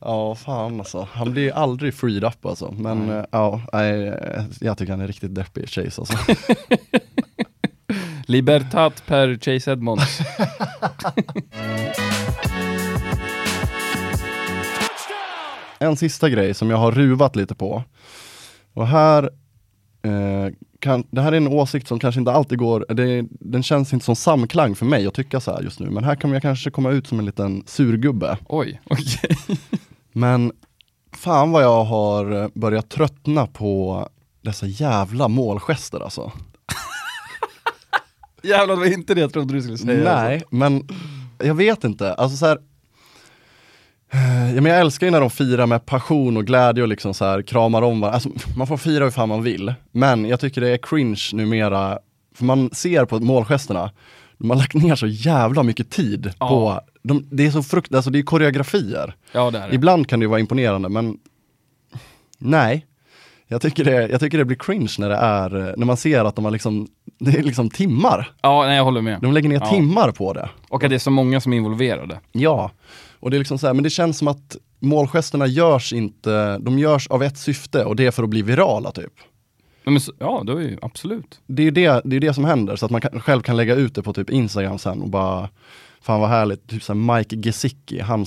ja, fan alltså. Han blir aldrig freed up alltså. Men eh, ja, nej, jag tycker han är riktigt deppig, Chase alltså. Libertat per Chase Edmonds. en sista grej som jag har ruvat lite på. Och här, eh, kan, det här är en åsikt som kanske inte alltid går, det, den känns inte som samklang för mig att tycka så här just nu. Men här kommer jag kanske komma ut som en liten surgubbe. Oj, okej. Men fan vad jag har börjat tröttna på dessa jävla målgester alltså. Jävlar, det var inte det jag trodde du skulle säga. alltså. Nej, men jag vet inte. Alltså så här, eh, ja, men jag älskar ju när de firar med passion och glädje och liksom så här kramar om varandra. Alltså, man får fira hur fan man vill. Men jag tycker det är cringe numera, för man ser på målgesterna, de har lagt ner så jävla mycket tid Ja. på, de, det är så frukt, alltså det är koreografier. Ja, det är det. Ibland kan det ju vara imponerande men nej. Jag tycker, det, jag tycker det blir cringe när det är, när man ser att de har liksom, det är liksom timmar. Ja, nej, jag håller med. De lägger ner Ja. timmar på det. Och att det är så många som är involverade. Ja, och det är liksom så här, men det känns som att målgesterna görs inte, de görs av ett syfte och det är för att bli virala typ. Men, ja, det är ju absolut. Det är ju det, det, är det som händer, så att man kan, själv kan lägga ut det på typ Instagram sen och bara Fan vad härligt, typ såhär Mike Gesicki, han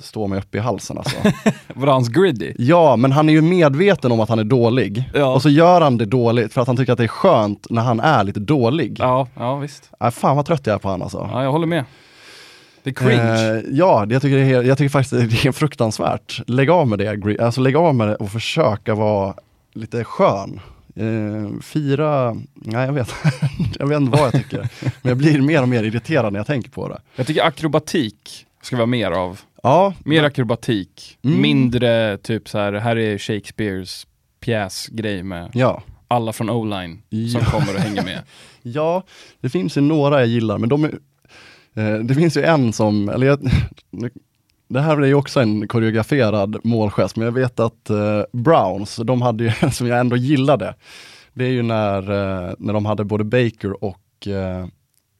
står mig uppe i halsen alltså. Var hans griddy? Ja, men han är ju medveten om att han är dålig. Ja. Och så gör han det dåligt för att han tycker att det är skönt när han är lite dålig. Ja, ja visst. Äh, fan vad trött jag är på han alltså. Ja, jag håller med. Det är cringe. Eh, ja, jag, tycker det är, jag tycker faktiskt det är fruktansvärt. Lägg av med det, alltså lägg av med det och försöka vara lite skön. Eh, fira, nej jag vet, jag vet inte vad jag tycker. Men jag blir mer och mer irriterad när jag tänker på det. Jag tycker akrobatik ska vara mer av. Ja, Mer akrobatik. Mm. Mindre typ så här, här är Shakespeares pjäsgrej med ja. alla från O-line som Ja. kommer och hänger med. Ja, det finns ju några jag gillar, men de är, eh, det finns ju en som, eller jag, det här är ju också en koreograferad målgest, men jag vet att eh, Browns, de hade ju en som jag ändå gillade. Det är ju när, eh, när de hade både Baker och, eh,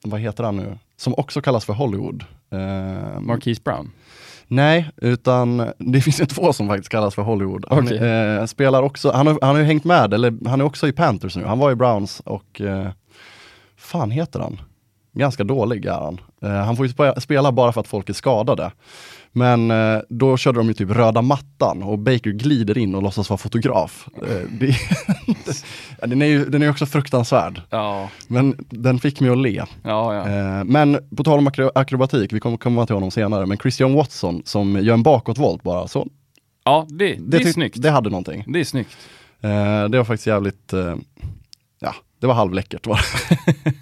vad heter han nu, som också kallas för Hollywood. Eh, Marquise Brown. Nej, utan det finns ju två som faktiskt kallas för Hollywood. Han Okej. eh, spelar också, han har, han har ju hängt med, eller han är också i Panthers nu. Han var i Browns och, eh, fan heter han? Ganska dålig är han. Eh, han får ju spe, spela bara för att folk är skadade. Men eh, då körde de ju typ röda mattan och Baker glider in och låtsas vara fotograf. Eh, det, den är ju den är också fruktansvärd, Ja, men den fick mig att le. ja, ja. Eh, men på tal om akro- akrobatik, vi kommer komma till honom senare, men Christian Watson som gör en bakåtvolt bara, så Ja, det, det, är tyck- snyggt. det hade någonting. Det är snyggt. Det var faktiskt jävligt, ja, det var halvläckert var det.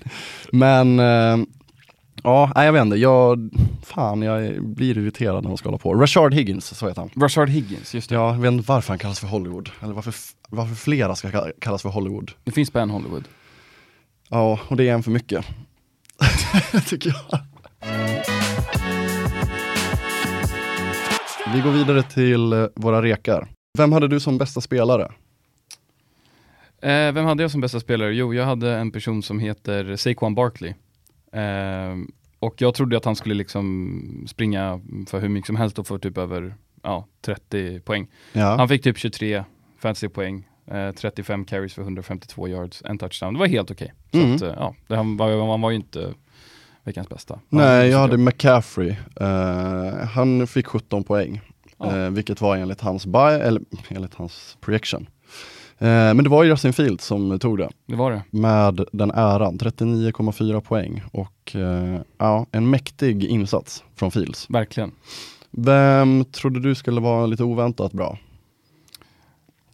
men, ja, nej, jag vet inte, jag, fan jag blir irriterad när de ska hålla på. Rashard Higgins, så heter han. Rashard Higgins, just det. Ja, jag vet inte varför han kallas för Hollywood, eller varför, varför flera ska ka- kallas för Hollywood. Det finns bara en Hollywood. Ja, och det är en för mycket. Tycker jag. Vi går vidare till eh, våra rekar. Vem hade du som bästa spelare? Eh, vem hade jag som bästa spelare? Jo, jag hade en person som heter Saquon Barkley. Eh, och jag trodde att han skulle liksom springa för hur mycket som helst och få typ över ja, 30 poäng. Ja. Han fick typ 23 fantasy poäng, eh, 35 carries för 152 yards, en touchdown. Det var helt okej. Så Mm. att, eh, ja, det, han, var, han var ju inte veckans bästa. Han Nej, jag hade. McCaffrey. Eh, han fick 17 poäng, Ja. eh, vilket var enligt hans buy, eller enligt hans projection. Eh, men det var ju Justin Fields som tog det Det var det. med den äran, 39,4 poäng och eh, ja, en mäktig insats från Fields. Verkligen. Vem trodde du skulle vara lite oväntat bra?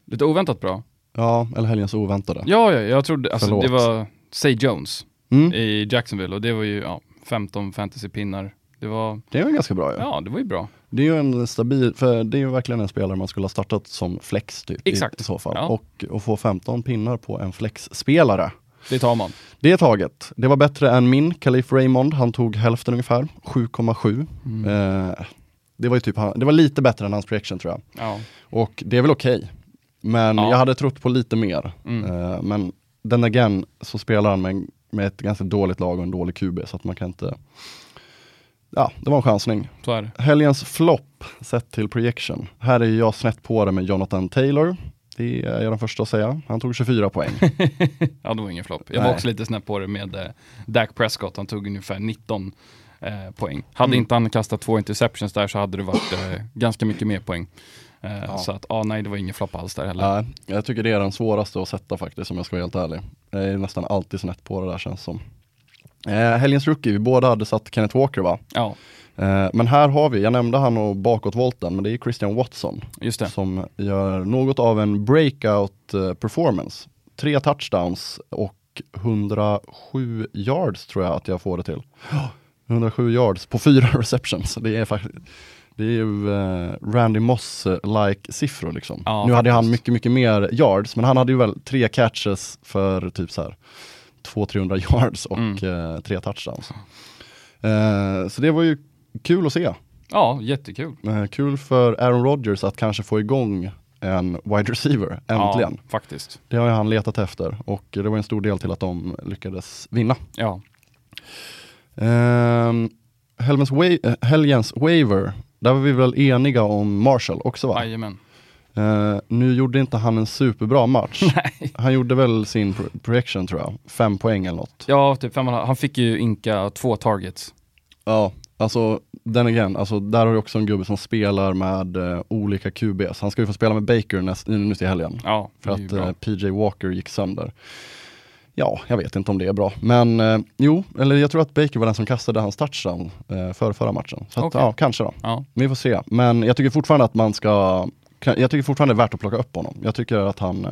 Lite oväntat bra. Ja, eller helgens oväntade. Ja, ja jag trodde, alltså Förlåt. det var Say Jones Mm, i Jacksonville och det var ju ja, 15 fantasypinnar. Det var, det var ganska bra ju. ja det var ju bra. Det är ju en stabil, för det är ju verkligen en spelare man skulle ha startat som flex typ, i, Exakt. i så fall. Ja. Och, och få 15 pinnar på en flexspelare. Det tar man. Det är taget. Det var bättre än min Kalif Raymond, han tog hälften ungefär, 7,7. Mm. Eh, det var ju typ, det var lite bättre än hans projection tror jag. Ja. Och det är väl okej. Men Ja. jag hade trott på lite mer. Mm. Eh, men den again så spelar han med, med ett ganska dåligt lag och en dålig QB så att man kan inte Ja, det var en chansning. Helgens flopp sett till projection. Här är jag snett på det med Jonathan Taylor. Det är jag den första att säga. Han tog 24 poäng. Ja, det var ingen flopp. Jag var Nej. också lite snäpp på det med eh, Dak Prescott. Han tog ungefär 19 eh, poäng. Hade Mm. inte han kastat två interceptions där så hade det varit eh, ganska mycket mer poäng. Eh, Ja. Så att, ah, nej det var ingen flopp alls där heller. Nej, jag tycker det är den svåraste att sätta faktiskt om jag ska vara helt ärlig. Jag är nästan alltid snett på det där känns som. Eh, helgens rookie, vi båda hade satt Kenneth Walker va? Ja, Eh, men här har vi, jag nämnde han och bakåtvolten, men det är Christian Watson just det. som gör något av en breakout eh, performance. Tre touchdowns och 107 yards tror jag att jag får det till. 107 yards på fyra receptions. Det är faktiskt det är ju eh, Randy Moss-like siffror liksom. Ja, nu hade han faktiskt. mycket, mycket mer yards, men han hade ju väl tre catches för typ så här 200-300 yards och Mm. eh, tre touchdowns. Eh, så det var ju kul att se. Ja, jättekul. Eh, kul för Aaron Rodgers att kanske få igång en wide receiver, äntligen. Ja, faktiskt. Det har ju han letat efter och det var en stor del till att de lyckades vinna. Ja, Um, Helgens, wa- eh, helgens waiver, där var vi väl eniga om Marshall också va? jajamän. Eh, nu gjorde inte han en superbra match. Han gjorde väl sin pro- projection tror jag, fem poäng eller något. Ja, typ fem. Han fick ju inka två targets. Ja, alltså den igen, alltså där har du också en gubbe som spelar med eh, olika QBs. Han ska ju få spela med Baker näst, nu till helgen. Ja, För att eh, PJ Walker gick sönder. Ja, jag vet inte om det är bra. Men eh, jo, eller jag tror att Baker var den som kastade hans touchdown eh, för förra matchen. Så att, Okej. ja, kanske då. Ja. Vi får se. Men jag tycker fortfarande att man ska, jag tycker fortfarande det är värt att plocka upp honom. Jag tycker att han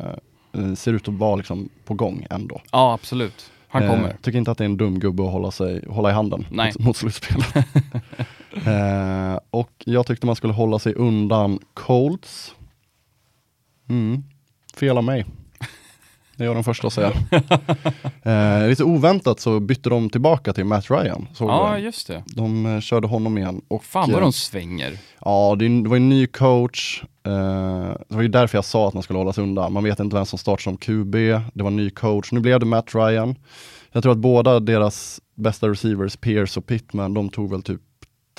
eh, ser ut att vara liksom på gång ändå. ja, absolut. Han Eh, kommer. tycker inte att det är en dum gubbe att hålla, sig, hålla i handen Nej. mot, mot slutspelet. eh, och jag tyckte man skulle hålla sig undan Colts. Mm. Fel av mig. Det är jag den första att säga. eh, lite oväntat så bytte de tillbaka till Matt Ryan. Såg Ja, det? just det. de eh, körde honom igen. Och, Fan vad eh, de svänger. Ja, det, det var en ny coach. Eh, det var ju därför jag sa att man skulle hålla sig undan. Man vet inte vem som startar som QB. Det var en ny coach. Nu blev det Matt Ryan. Jag tror att båda deras bästa receivers, Pierce och Pittman, de tog väl typ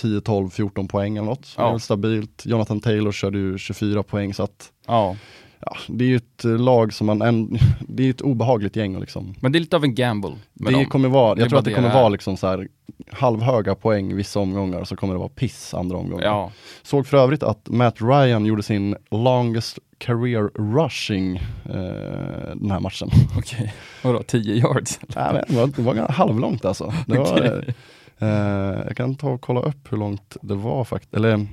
10, 12, 14 poäng eller något. Ja. Det är stabilt. Jonathan Taylor körde ju 24 poäng så att Ja. Ja, det är ju ett eh, lag som man, en, det är ett obehagligt gäng liksom. Men det är lite av en gamble Det dem. kommer vara, jag tror att det kommer det vara liksom så här halvhöga poäng vissa omgångar så kommer det vara piss andra omgångar. Ja, Såg för övrigt att Matt Ryan gjorde sin longest career rushing eh, den här matchen. okej. Vadå, 10 yards? Nej, men det, var, det var halvlångt alltså. Det var, Okej. eh, jag kan ta och kolla upp hur långt det var faktiskt. Eller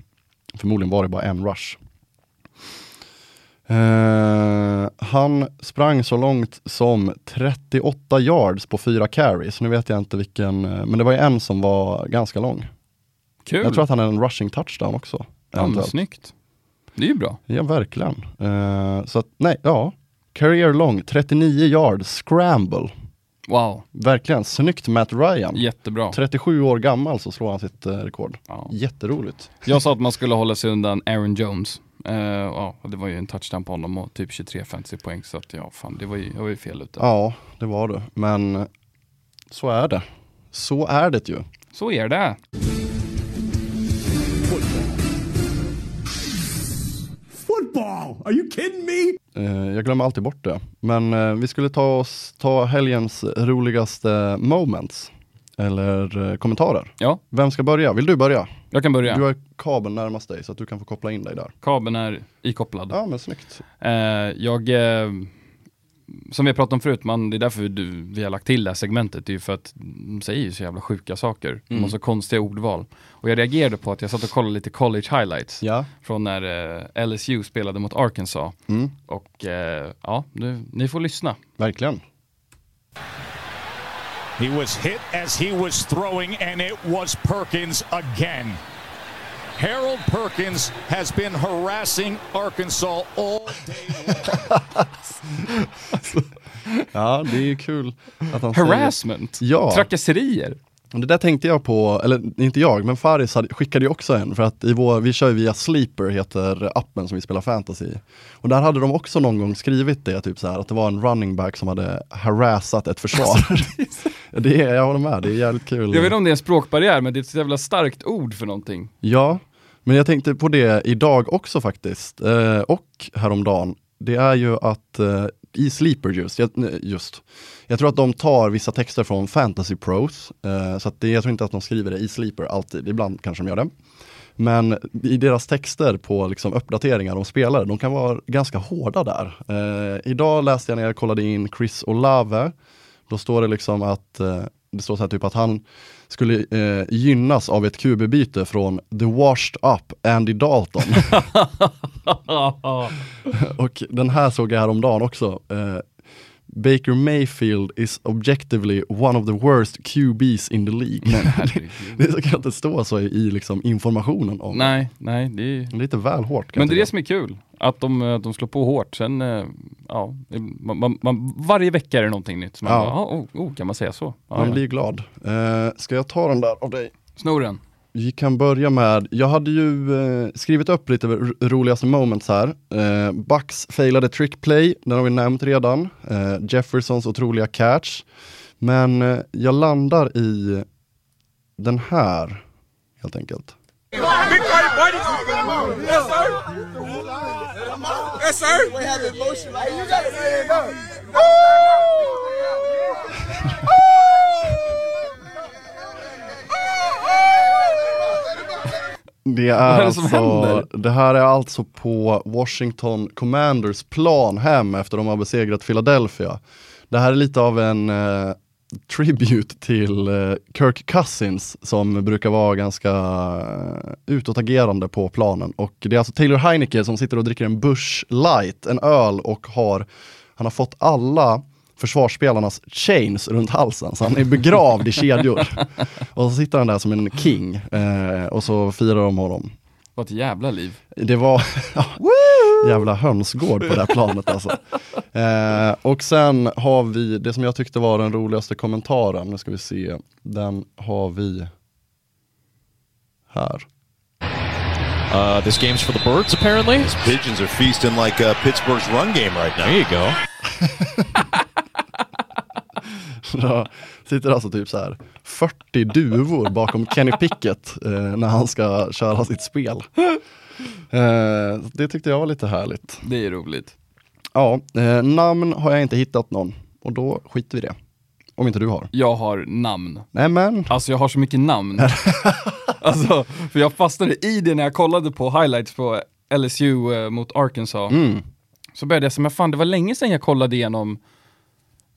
förmodligen var det bara en rush. Eh, han sprang så långt som 38 yards på fyra carries. Nu vet jag inte vilken, eh, men det var ju en som var ganska lång. Kul. Jag tror att han är en rushing touchdown också. ja, men snyggt. Det är ju bra. Ja, verkligen. Eh, så att, nej, ja. Career long, 39 yard, scramble. Wow, Verkligen, snyggt Matt Ryan. jättebra. 37 år gammal så slår han sitt eh, rekord. Ja. Jätteroligt. Jag sa att man skulle hålla sig undan Aaron Jones. Eh, ja, det var ju en touchdown på honom och typ 23 fantasy poäng så att ja, fan, det var ju, jag var ju fel ute. Ja, det var du. Men så är det. Så är det ju. Så är det. Football! Are you kidding me? Eh, jag glömmer alltid bort det. Men eh, vi skulle ta oss, ta helgens roligaste moments. Eller eh, kommentarer. Ja, Vem ska börja? Vill du börja? jag kan börja. Du har kabeln närmast dig så att du kan få koppla in dig där. Kabeln är ikopplad. Ja men snyggt. Jag, som vi har pratat om förut, man, det är därför du, vi har lagt till det här segmentet, det är ju för att de säger ju så jävla sjuka saker. De har så konstiga ordval. Och jag reagerade på att jag satt och kollade lite college highlights Ja. från när eh, LSU spelade mot Arkansas. Mm. Och eh, ja, nu, ni får lyssna. Verkligen. He was hit as he was throwing, and it was Perkins again. Harold Perkins has been harassing Arkansas all day Ja, det är ju kul att han säger Harassment? Ja. Trakasserier? Det där tänkte jag på, eller inte jag, men Faris skickade ju också en för att i vår, vi kör via Sleeper, heter appen som vi spelar fantasy i. Och där hade de också någon gång skrivit det, typ så här, att det var en running back som hade harassat ett försvar. det är, jag håller med, det är jävligt kul. Jag vet inte om det är en språkbarriär, men det är ett jävla starkt ord för någonting. Ja, men jag tänkte på det idag också faktiskt, eh, och häromdagen. Det är ju att eh, i Sleeper just, jag, just, jag tror att de tar vissa texter från Fantasy Pros, eh, så att det, jag tror inte att de skriver det i Sleeper alltid, ibland kanske de gör det. Men i deras texter på liksom uppdateringar om spelare, de kan vara ganska hårda där. Eh, idag läste jag när jag kollade in Chris Olave, då står det liksom att eh, det står så här typ att han skulle eh, gynnas av ett QB-byte från the washed up Andy Dalton. Och den här såg jag häromdagen också. Eh, Baker Mayfield is objectively one of the worst QBs in the League. Men det kan inte stå så i, liksom informationen om nej, nej, det är Lite väl hårt. Men det är det som är kul, att de, att de slår på hårt. Sen, eh, ja, man, man, man, varje vecka är det någonting nytt. Så man Ja. bara, oh, oh, kan man säga så? Ja, Man ja. blir glad. Eh, ska jag ta den där av dig? Snoren. Vi kan börja med, jag hade ju eh, skrivit upp lite roligaste moments här. Eh, Bucks failade trick play, den har vi nämnt redan. Eh, Jeffersons otroliga catch. Men eh, jag landar i den här, helt enkelt. Det är, är det som alltså, händer? det här är alltså på Washington Commanders plan hem efter de har besegrat Philadelphia. Det här är lite av en eh, tribute till eh, Kirk Cousins som brukar vara ganska eh, utåtagerande på planen. Och det är alltså Taylor Heineke som sitter och dricker en Bush Light, en öl och har, han har fått alla försvarsspelarnas chains runt halsen, så han är begravd i kedjor. Och så sitter han där som en king eh, och så firar de honom. Vad ett jävla liv. Det var ja, jävla hönsgård på det här planet alltså. Eh, och sen har vi det som jag tyckte var den roligaste kommentaren, nu ska vi se, den har vi här. Uh, this game's for the birds, apparently. Pigeons are feasting like uh, Pittsburgh's run game right now. There you go. Då sitter alltså typ så här 40 duvor bakom Kenny Pickett eh, när han ska köra sitt spel. Eh, det tyckte jag var lite härligt. Det är roligt. Ja, eh, namn har jag inte hittat någon och då skiter vi i det. Om inte du har. Jag har namn. Nej men, Alltså jag har så mycket namn. alltså, för jag fastnade i det när jag kollade på highlights på LSU eh, mot Arkansas. mm, Så började jag säga, men fan det var länge sedan jag kollade igenom,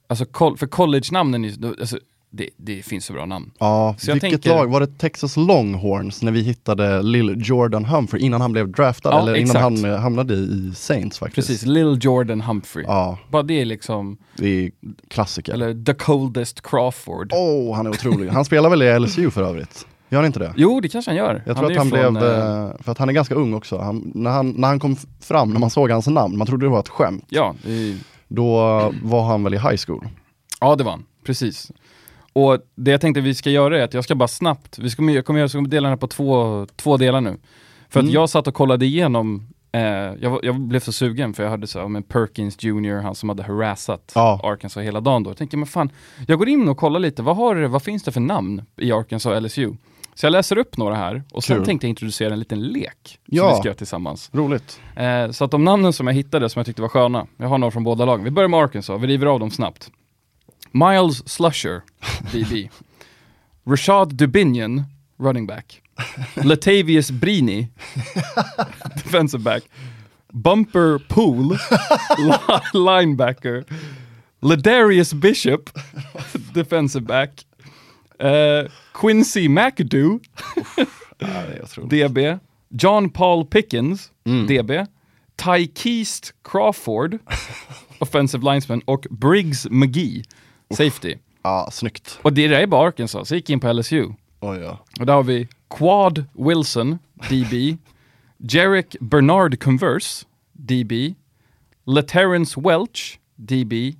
alltså för college-namnen, alltså, det, det finns så bra namn. ja, Så vilket tänker- lag? Var det Texas Longhorns när vi hittade Lil Jordan Humphrey innan han blev draftad? Ja, eller innan exakt. han eh, hamnade i Saints faktiskt? Precis, Lil Jordan Humphrey. Ja, Bara det är liksom, det är klassiker. eller The Coldest Crawford. Åh, han är otrolig. Han spelar väl i LSU för övrigt? Gör han inte det? Jo, det kanske han gör. Jag tror är att han ju blev, från, eh, eh, för att han är ganska ung också, han, när, han, när han kom fram, när man såg hans namn, man trodde det var ett skämt, Ja, är, då var han väl i high school. ja, det var han. Precis. Och det jag tänkte vi ska göra är att jag ska bara snabbt, vi ska, jag kommer ska dela den här på två, två delar nu. För att Mm. jag satt och kollade igenom, eh, jag, jag blev så sugen för jag hörde så om Perkins Jr, han som hade harassat Ja. Arkansas hela dagen då. Jag tänkte, men fan, jag går in och kollar lite, vad, har, vad finns det för namn i Arkansas och LSU? Så jag läser upp några här och sen Kul. tänkte jag introducera en liten lek som Ja. vi ska göra tillsammans. Roligt. Eh, så att de namnen som jag hittade som jag tyckte var sköna, jag har några från båda lagen. Vi börjar med Arkansas, vi river av dem snabbt. Miles Slusher, DB. Rashad Dubinion, running back. Latavius Brini, defensive back. Bumper Pool, li- linebacker. Ladarius Bishop, defensive back. Eh, Quincy McAdoo. DB. John Paul Pickens, DB. Ty Keast Crawford, offensive linesman. Och Briggs McGee, safety. Ja, snyggt. Och det där är bara Arkansas, så gick in på LSU. Oj, ja. Och där har vi Quad Wilson, DB. Jarek Bernard Converse, DB. Laterrence Welch, DB.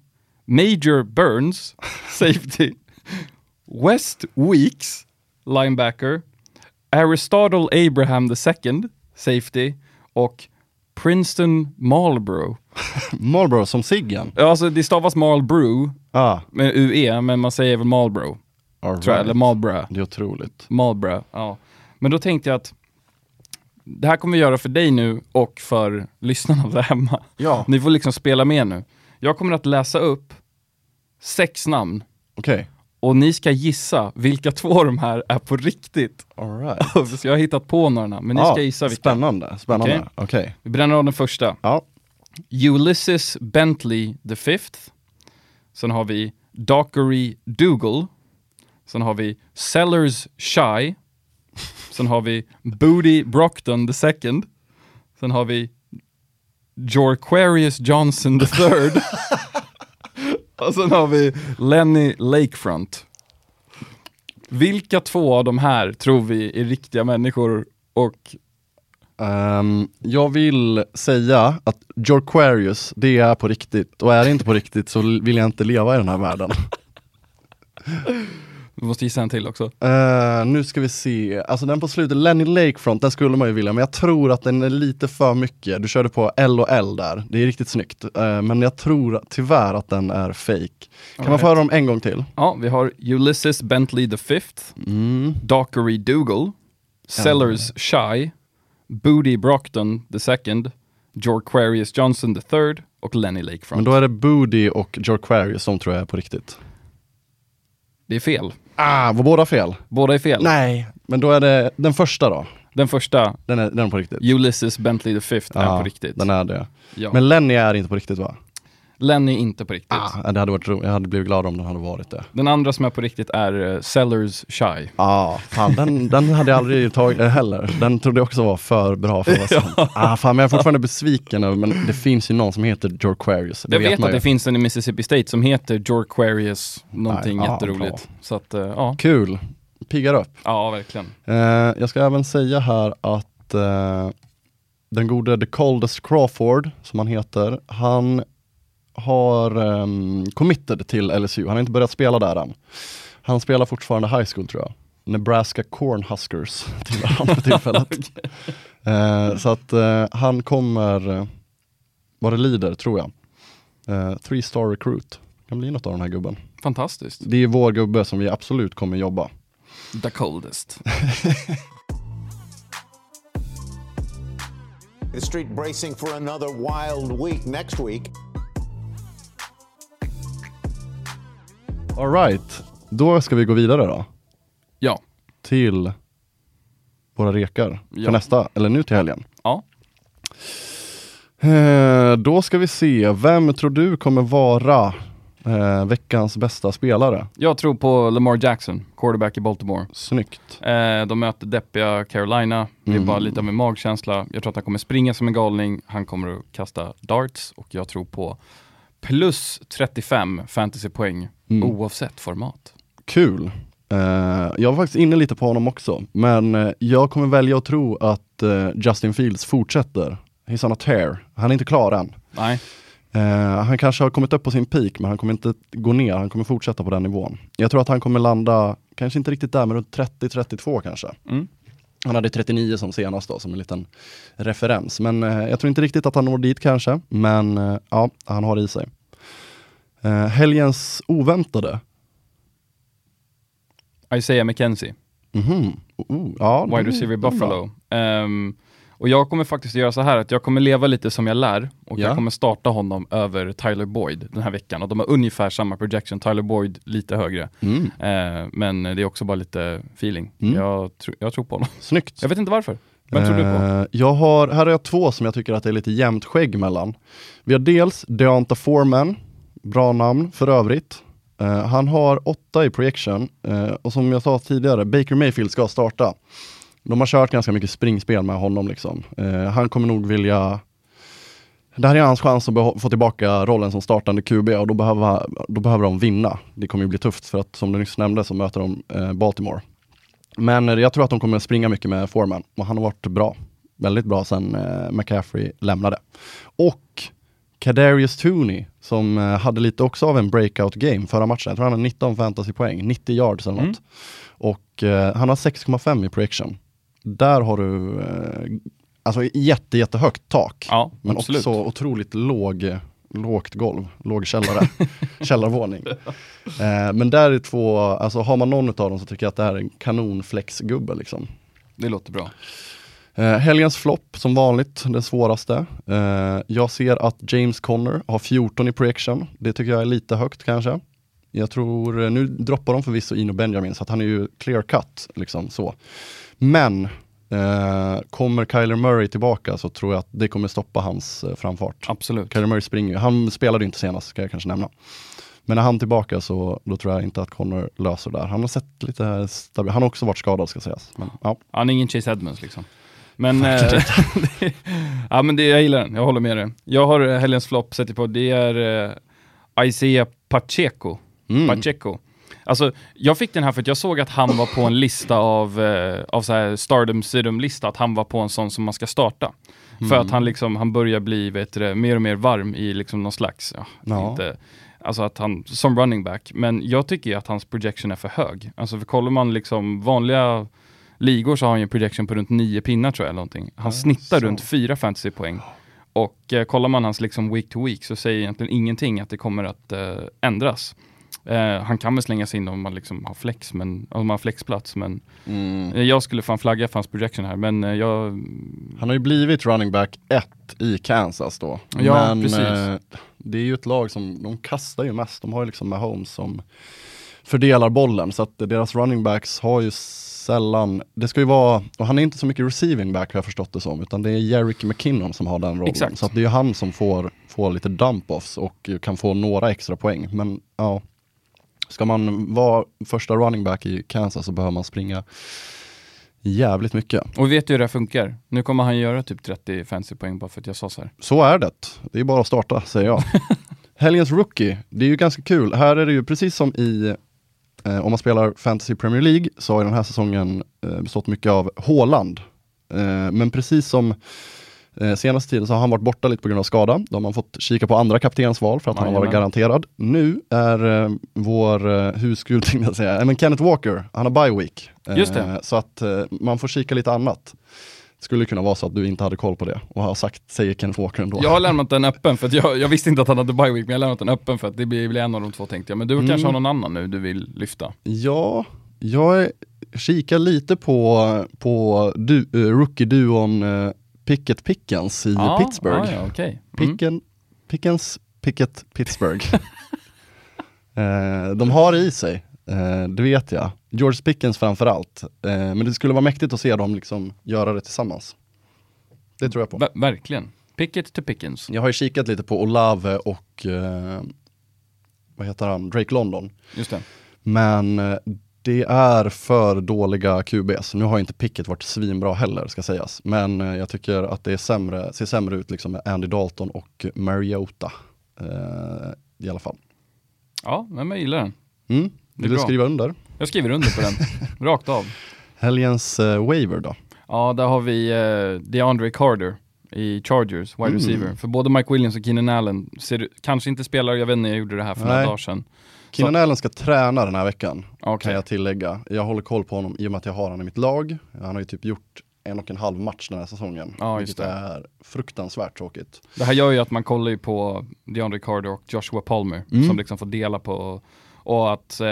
Major Burns, safety. West Weeks, linebacker. Aristotle Abraham II, safety. Och Princeton Marlboro. Marlboro som Siggen. Ja, Alltså det stavas Marlboro Ah, med UE, men man säger väl Marlboro. all Tror jag, eller right. Marlboro. Det är otroligt. Marlboro, ja. Men då tänkte jag att det här kommer vi göra för dig nu och för lyssnarna där hemma. Ja. Ni får liksom spela med nu. Jag kommer att läsa upp sex namn Okej. Och ni ska gissa vilka två av de här är på riktigt. All right. Så jag har hittat på några namn, men ni Ja, ska gissa vilka. Spännande, spännande. Okej. Okej. Vi bränner av den första. Ja. Ulysses Bentley the fifth. Sen har vi Dockery Dougal. Sen har vi Sellers Shy. Sen har vi Booty Brockton the second. Sen har vi Jorquarius Johnson the third. Och sen har vi Lenny Lakefront. Vilka två av de här tror vi är riktiga människor och Ehm, jag vill säga att Jorquarius, det är på riktigt. Och är det inte på riktigt så vill jag inte leva i den här världen. vi måste gissa en till också. Eh, nu ska vi se, alltså den på slutet, Lenny Lakefront, den skulle man ju vilja, men jag tror att den är lite för mycket. Du körde på L och L där, det är riktigt snyggt. Eh, men jag tror tyvärr att den är fake. Kan man få höra dem en gång till? Ja, vi har Ulysses Bentley the fifth, Mm. Dockery Dougal, Sellers Shy, Booty Brockton the second, Jorquarius Johnson III och Lenny Lakefront. Men då är det Booty och Jorquarius som tror jag är på riktigt. Det är fel. Ah, var båda fel? Båda är fel. Nej, men då är det den första då. Den första, Den är, den är på riktigt. Ulysses Bentley the Fifth, är Ja, på riktigt. Den är det. Ja. Men Lenny är inte på riktigt va? Lenny är inte på riktigt. Ah, det hade varit Jag hade blivit glad om den hade varit det. Den andra som är på riktigt är uh, Sellers Shy. Ja, fan den, den hade jag aldrig tagit eh, heller. Den trodde jag också var för bra för att vara sant. Ah, fan, men jag är fortfarande besviken över, men det finns ju någon som heter Jorquarius. Det Jag vet, man att ju. det finns en i Mississippi State som heter Jorquarius någonting Nej, ja, jätteroligt. Så att, uh, ja. Kul, piggar upp. ja, verkligen. Eh, jag ska även säga här att eh, den gode The Coldest Crawford, som han heter, han har um, committed till LSU. Han har inte börjat spela där än. Han spelar fortfarande high school tror jag. Nebraska Cornhuskers tillhör han för tillfället. Eh, så att eh, han kommer, uh, vad det lider tror jag, uh, three star recruit. Kan bli något av den här gubben. Fantastiskt. Det är vår gubbe som vi absolut kommer jobba. The coldest. The street bracing for another wild week next week. Alright, då ska vi gå vidare då. Ja. Till våra rekar Ja. för nästa, eller nu till helgen. Ja. Eh, då ska vi se, vem tror du kommer vara eh, veckans bästa spelare? Jag tror på Lamar Jackson, quarterback i Baltimore. Snyggt. Eh, de möter deppiga Carolina. Det är Mm. bara lite av en magkänsla. Jag tror att han kommer springa som en galning. Han kommer att kasta darts och jag tror på plus 35 fantasypoäng Mm. oavsett format. Kul. Eh, jag var faktiskt inne lite på honom också, men eh, jag kommer välja att tro att eh, Justin Fields fortsätter. He's on a tear. Han är inte klar än. Nej, han kanske har kommit upp på sin peak, men han kommer inte gå ner. Han kommer fortsätta på den nivån. Jag tror att han kommer landa, kanske inte riktigt där, men runt 30-32 kanske. Mm. Han hade 39 som senast då, som en liten referens. Men eh, jag tror inte riktigt att han når dit kanske. Men eh, ja, han har det i sig. Eh, helgens oväntade. Isaiah McKenzie, Mhm. Oh, ja, wide receiver. Buffalo. Ehm, och jag kommer faktiskt göra så här att jag kommer leva lite som jag lär och Ja. jag kommer starta honom över Tyler Boyd den här veckan. Och de har ungefär samma projection, Tyler Boyd lite högre. Mm. Eh, men det är också bara lite feeling. Mm. Jag, tr- jag tror på honom. Snyggt. Jag vet inte varför. Vem tror du på? Eh, Jag har, här har jag två som jag tycker att det är lite jämnt skägg mellan. Vi har dels Deonta Foreman, bra namn för övrigt. Eh, han har åtta i projection eh, och som jag sa tidigare, Baker Mayfield ska starta. De har kört ganska mycket springspel med honom. Liksom. Eh, han kommer nog vilja det här är hans chans att få tillbaka rollen som startande QB och då behöver, då behöver de vinna. Det kommer ju bli tufft för att som du nyss nämnde så möter de eh, Baltimore. Men eh, jag tror att de kommer springa mycket med Foreman och han har varit bra. Väldigt bra sen eh, McCaffrey lämnade. Och Kadarius Tooney som eh, hade lite också av en breakout game förra matchen. Jag tror han har 19 fantasypoäng, 90 yards eller något. Mm. Och eh, han har 6,5 i projection. Där har du eh, alltså jätte, jättehögt tak. Ja, Men absolut. också otroligt låg, lågt golv, låg källare, källarvåning. Eh, men där är två, alltså har man någon av dem så tycker jag att det här är en kanonflexgubbe liksom. Det låter bra. Eh, helgens flopp som vanligt, den svåraste. Eh, jag ser att James Conner har 14 i projection. Det tycker jag är lite högt kanske. Jag tror, eh, nu droppar de förvisso Ino Benjamin så att han är ju clear cut liksom så. Men eh, kommer Kyler Murray tillbaka så tror jag att det kommer stoppa hans eh, framfart. Absolut. Kyler Murray springer ju. Han spelade inte senast, ska jag kanske nämna. Men när han är tillbaka så då tror jag inte att Connor löser det där. Han har sett lite stabil. Han har också varit skadad ska sägas. Men, ja. Han är ingen Chase Edmonds liksom. Men, eh, ja, men det, jag gillar den, jag håller med dig. Jag har eh, helgens flopp, sätter på, det är eh, Isaiah Pacheco. Mm. Pacheco. Alltså, jag fick den här för att jag såg att han var på en lista av, eh, av så här Stardom Sidom-lista, att han var på en sån som man ska starta. För att han liksom, han börjar bli vet du, mer och mer varm i liksom någon slags, ja, Ja. inte, alltså att han, som running back. Men jag tycker ju att hans projection är för hög. Alltså för kollar man liksom vanliga ligor så har han ju en projection på runt nio pinnar tror jag. Eller någonting. Han snittar så. runt fyra fantasypoäng. Och eh, kollar man hans liksom week to week så säger egentligen ingenting att det kommer att eh, ändras. Eh, han kan väl slänga sig in om man liksom har flex, men, om man har flexplats, men Mm. eh, jag skulle fan flagga för hans projection här, men eh, jag... Han har ju blivit running back 1 i Kansas då. Ja, Men precis. eh, det är ju ett lag som, de kastar ju mest. De har ju liksom Mahomes som fördelar bollen. Så att deras running backs har ju sällan, det ska ju vara, och han är inte så mycket receiving back har jag förstått det som, utan det är Jerick McKinnon som har den rollen. Exakt. Så att det är ju han som får, får lite dump-offs och kan få några extra poäng. Men ja, ska man vara första running back i Kansas så behöver man springa jävligt mycket. Och vi vet ju hur det funkar. Nu kommer han göra typ 30 fancy poäng bara för att jag sa så här. Så är det. Det är bara att starta, säger jag. Helgens rookie, det är ju ganska kul. Här är det ju precis som i, eh, om man spelar Fantasy Premier League, så har ju den här säsongen eh, bestått mycket av Haaland. Eh, men precis som eh, senaste tiden så har han varit borta lite på grund av skada. Då har man fått kika på andra kaptensval för att han har varit Jajamän. garanterad. Nu är eh, vår eh, husgud, tänkte jag säga, men Kenneth Walker, han har bye week. Eh, Just det. Så att eh, man får kika lite annat. Skulle kunna vara så att du inte hade koll på det och har sagt, säger Kenneth Walker ändå. Jag har lämnat den öppen för att jag, jag visste inte att han hade bye week, men jag har lämnat den öppen för att det blir, blir en av de två tänkte jag. Men du Mm. kanske har någon annan nu du vill lyfta? Ja, jag kikar lite på, på du, eh, rookie-duon uh, Pickett Pickens i Ja, Pittsburgh. Ja, ja, okej. Mm. Picken, Pickens, Pickett, Pittsburgh. Eh, de har i sig, eh, det vet jag. George Pickens framförallt. Uh, men det skulle vara mäktigt att se dem liksom göra det tillsammans. Det tror jag på. Ver- verkligen. Picket to Pickens. Jag har ju kikat lite på Olave och eh, vad heter han, Drake London. Just det. Men eh, det är för dåliga QBs. Nu har inte picket varit svinbra heller ska sägas. Men eh, jag tycker att det är sämre, ser sämre ut liksom med Andy Dalton och Mariota. Eh, I alla fall. Ja, men jag gillar den. Mm. Vill du skriva under? Jag skriver under på den. Rakt av. Helgens eh, waiver då? Ja, där har vi uh, DeAndre Carter i Chargers, wide Mm. receiver. För både Mike Williams och Keenan Allen ser, kanske inte spelar, jag vet inte, jag gjorde det här för några Nej. dagar sedan. Keenan Allen ska träna den här veckan, Okej. kan jag tillägga. Jag håller koll på honom i och med att jag har honom i mitt lag. Han har ju typ gjort en och en halv match den här säsongen. Ja, vilket det. är fruktansvärt tråkigt. Det här gör ju att man kollar ju på DeAndre Carter och Joshua Palmer Mm. som liksom får dela på och att eh,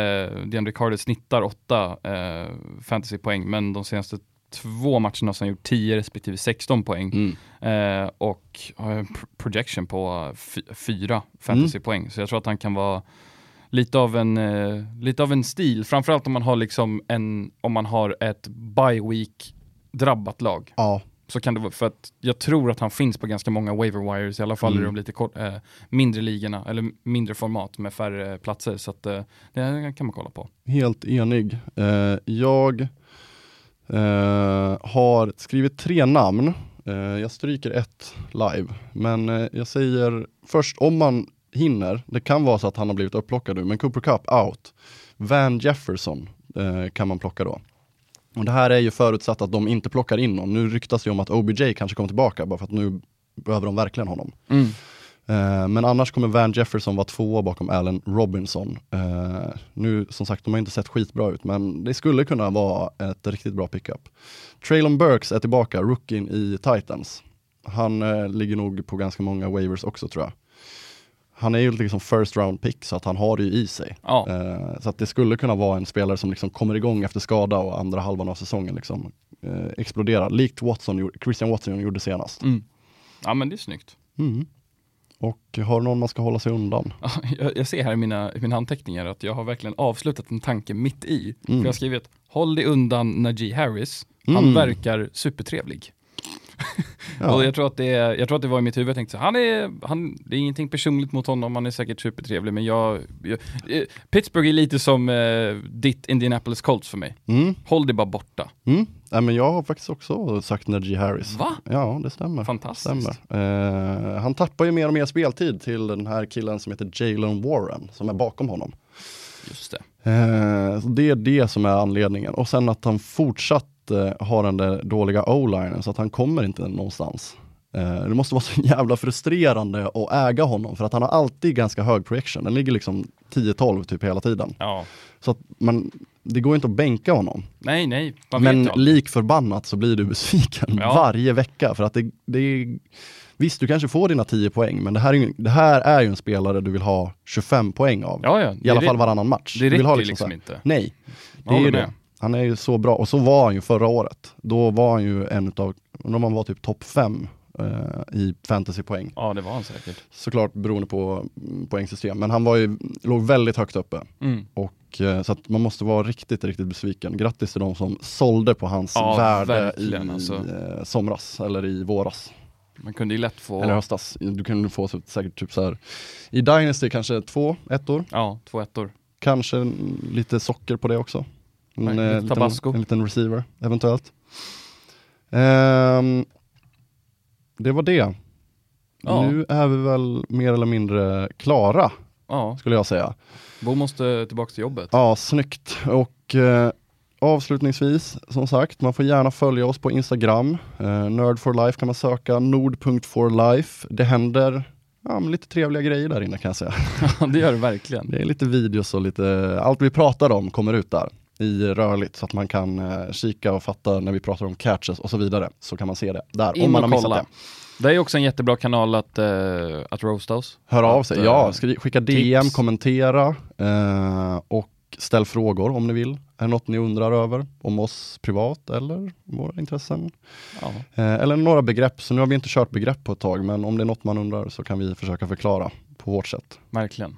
DeAndre Carter snittar åtta eh, fantasypoäng men de senaste två matcherna har han gjort 10 respektive 16 poäng Mm. eh, och har en pr- projection på fy- fyra fantasypoäng. Så jag tror att han kan vara lite av en, eh, lite av en stil, framförallt om man har liksom en, om man har ett bye week drabbat lag Ja, så kan det vara, för att jag tror att han finns på ganska många waiver wires, i alla fall i Mm. de lite kort, eh, mindre ligorna, eller mindre format med färre platser, så att eh, det kan man kolla på. Helt enig. Eh, jag eh, har skrivit tre namn. Eh, jag stryker ett live. Men eh, jag säger först om man hinner, det kan vara så att han har blivit upplockad nu, men Cooper Cup out. Van Jefferson eh, kan man plocka då. Och det här är ju förutsatt att de inte plockar in någon. Nu ryktas det om att OBJ kanske kommer tillbaka, bara för att nu behöver de verkligen honom. Eh, men annars kommer Van Jefferson vara tvåa bakom Allen Robinson. Eh, nu som sagt, de har inte sett skitbra ut, men det skulle kunna vara ett riktigt bra pickup. Traylon Burks är tillbaka, rookien i Titans. Han eh, ligger nog på ganska många waivers också tror jag. Han är ju liksom first round pick så att han har det ju i sig. Ja. Eh, så att det skulle kunna vara en spelare som liksom kommer igång efter skada och andra halvan av säsongen liksom, eh, exploderar. Likt Watson, Christian Watson gjorde senast. Mm. Ja men det är snyggt. Mm. Och har någon man ska hålla sig undan? Ja, Jag, jag ser här i mina, i mina anteckningar att jag har verkligen avslutat en tanke mitt i. Mm. För jag har skrivit, håll dig undan Najee Harris, han Mm. verkar supertrevlig. Ja. Och jag tror, att det, jag tror att det var i mitt huvud, jag tänkte så, han är, han, det är ingenting personligt mot honom, han är säkert supertrevlig, men jag, jag eh, Pittsburgh är lite som eh, ditt Indianapolis Colts för mig. Mm. Håll dig bara borta. Mm. Ja, men jag har faktiskt också sagt Najee Harris. Va? Ja, det stämmer. Fantastiskt. Stämmer. Eh, han tappar ju mer och mer speltid till den här killen som heter Jalen Warren, som är bakom honom. Just det. Eh, det är det som är anledningen. Och sen att han fortsatt eh, har den där dåliga o-linen, så att han kommer inte någonstans. Eh, det måste vara så jävla frustrerande att äga honom, för att han har alltid ganska hög projection. Den ligger liksom 10-12 typ hela tiden. Ja. Så att man, det går inte att bänka honom. Nej, nej, Men vet ju aldrig. lik förbannat så blir du besviken Ja. varje vecka för att det, det, Visst, du kanske får dina 10 poäng, men det här är ju, det här är ju en spelare du vill ha 25 poäng av. Ja, ja. I alla fall varannan match. Det Du vill ha liksom, här- inte. Nej, det Jag är ju det. Han är ju så bra, och så var han ju förra året. Då var han ju en utav, undrar om han var typ topp 5 i fantasypoäng. Ja, det var han säkert. Såklart beroende på mm, poängsystem, men han var ju, låg väldigt högt uppe. Mm. Och, eh, så man måste vara riktigt, riktigt besviken. Grattis till de som sålde på hans Ja, värde i alltså. eh, somras, eller i våras, Man kunde ju lätt få, eller höstas. Du kunde få så, säkert typ så här i Dynasty kanske två ettor, ja, två ettor. kanske lite socker på det också. En, Nej, eh, lite liten, tabasco. en liten receiver, eventuellt. Ehm, det var det. Ja. Nu är vi väl mer eller mindre klara, Ja, skulle jag säga. Bo måste tillbaka till jobbet. Ja, snyggt. Och eh, avslutningsvis, som sagt, man får gärna följa oss på Instagram. Eh, Nerd for life kan man söka, nord.forlife. Det händer ja, lite trevliga grejer där inne kan jag säga. det gör det verkligen. Det är lite videos och lite, allt vi pratar om kommer ut där i rörligt så att man kan eh, kika och fatta när vi pratar om catches och så vidare. Så kan man se det där In om man har missat det. Det är också en jättebra kanal att, eh, att roasta oss. Hör av sig, eh, ja, skri- skicka DM, tips. kommentera eh, och ställ frågor om ni vill. Är det något ni undrar över om oss privat eller våra intressen? Ja. Eh, eller några begrepp, så nu har vi inte kört begrepp på ett tag, men om det är något man undrar så kan vi försöka förklara på vårt sätt. Verkligen.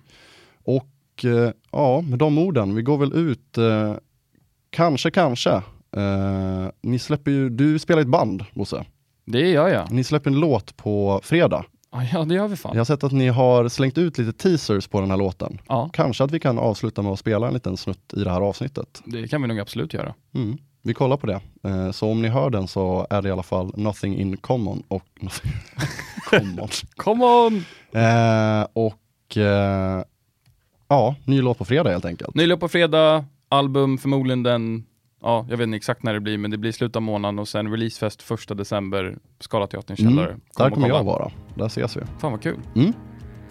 Och eh, ja, med de orden, vi går väl ut, eh, kanske, kanske. Eh, ni släpper ju, du spelar i ett band, Bosse. Det gör jag. Ni släpper en låt på fredag. Ja, Ja, det gör vi fan. Jag har sett att ni har slängt ut lite teasers på den här låten. Ja, Kanske att vi kan avsluta med att spela en liten snutt i det här avsnittet. det kan vi nog absolut göra. Mm. Vi kollar på det. Eh, så om ni hör den så är det i alla fall Nothing in common. Och, common. Come on! Eh, och eh, ja, ny låt på fredag helt enkelt. Nyligen på fredag, album förmodligen den, ja jag vet inte exakt när det blir, men det blir slutet av månaden och sen releasefest första december, Scalateaterns källare. Mm, där kommer jag vara. Där ses vi. Fan vad kul.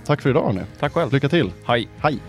Tack för idag hörni. Tack själv. Lycka till. Hej. Hej!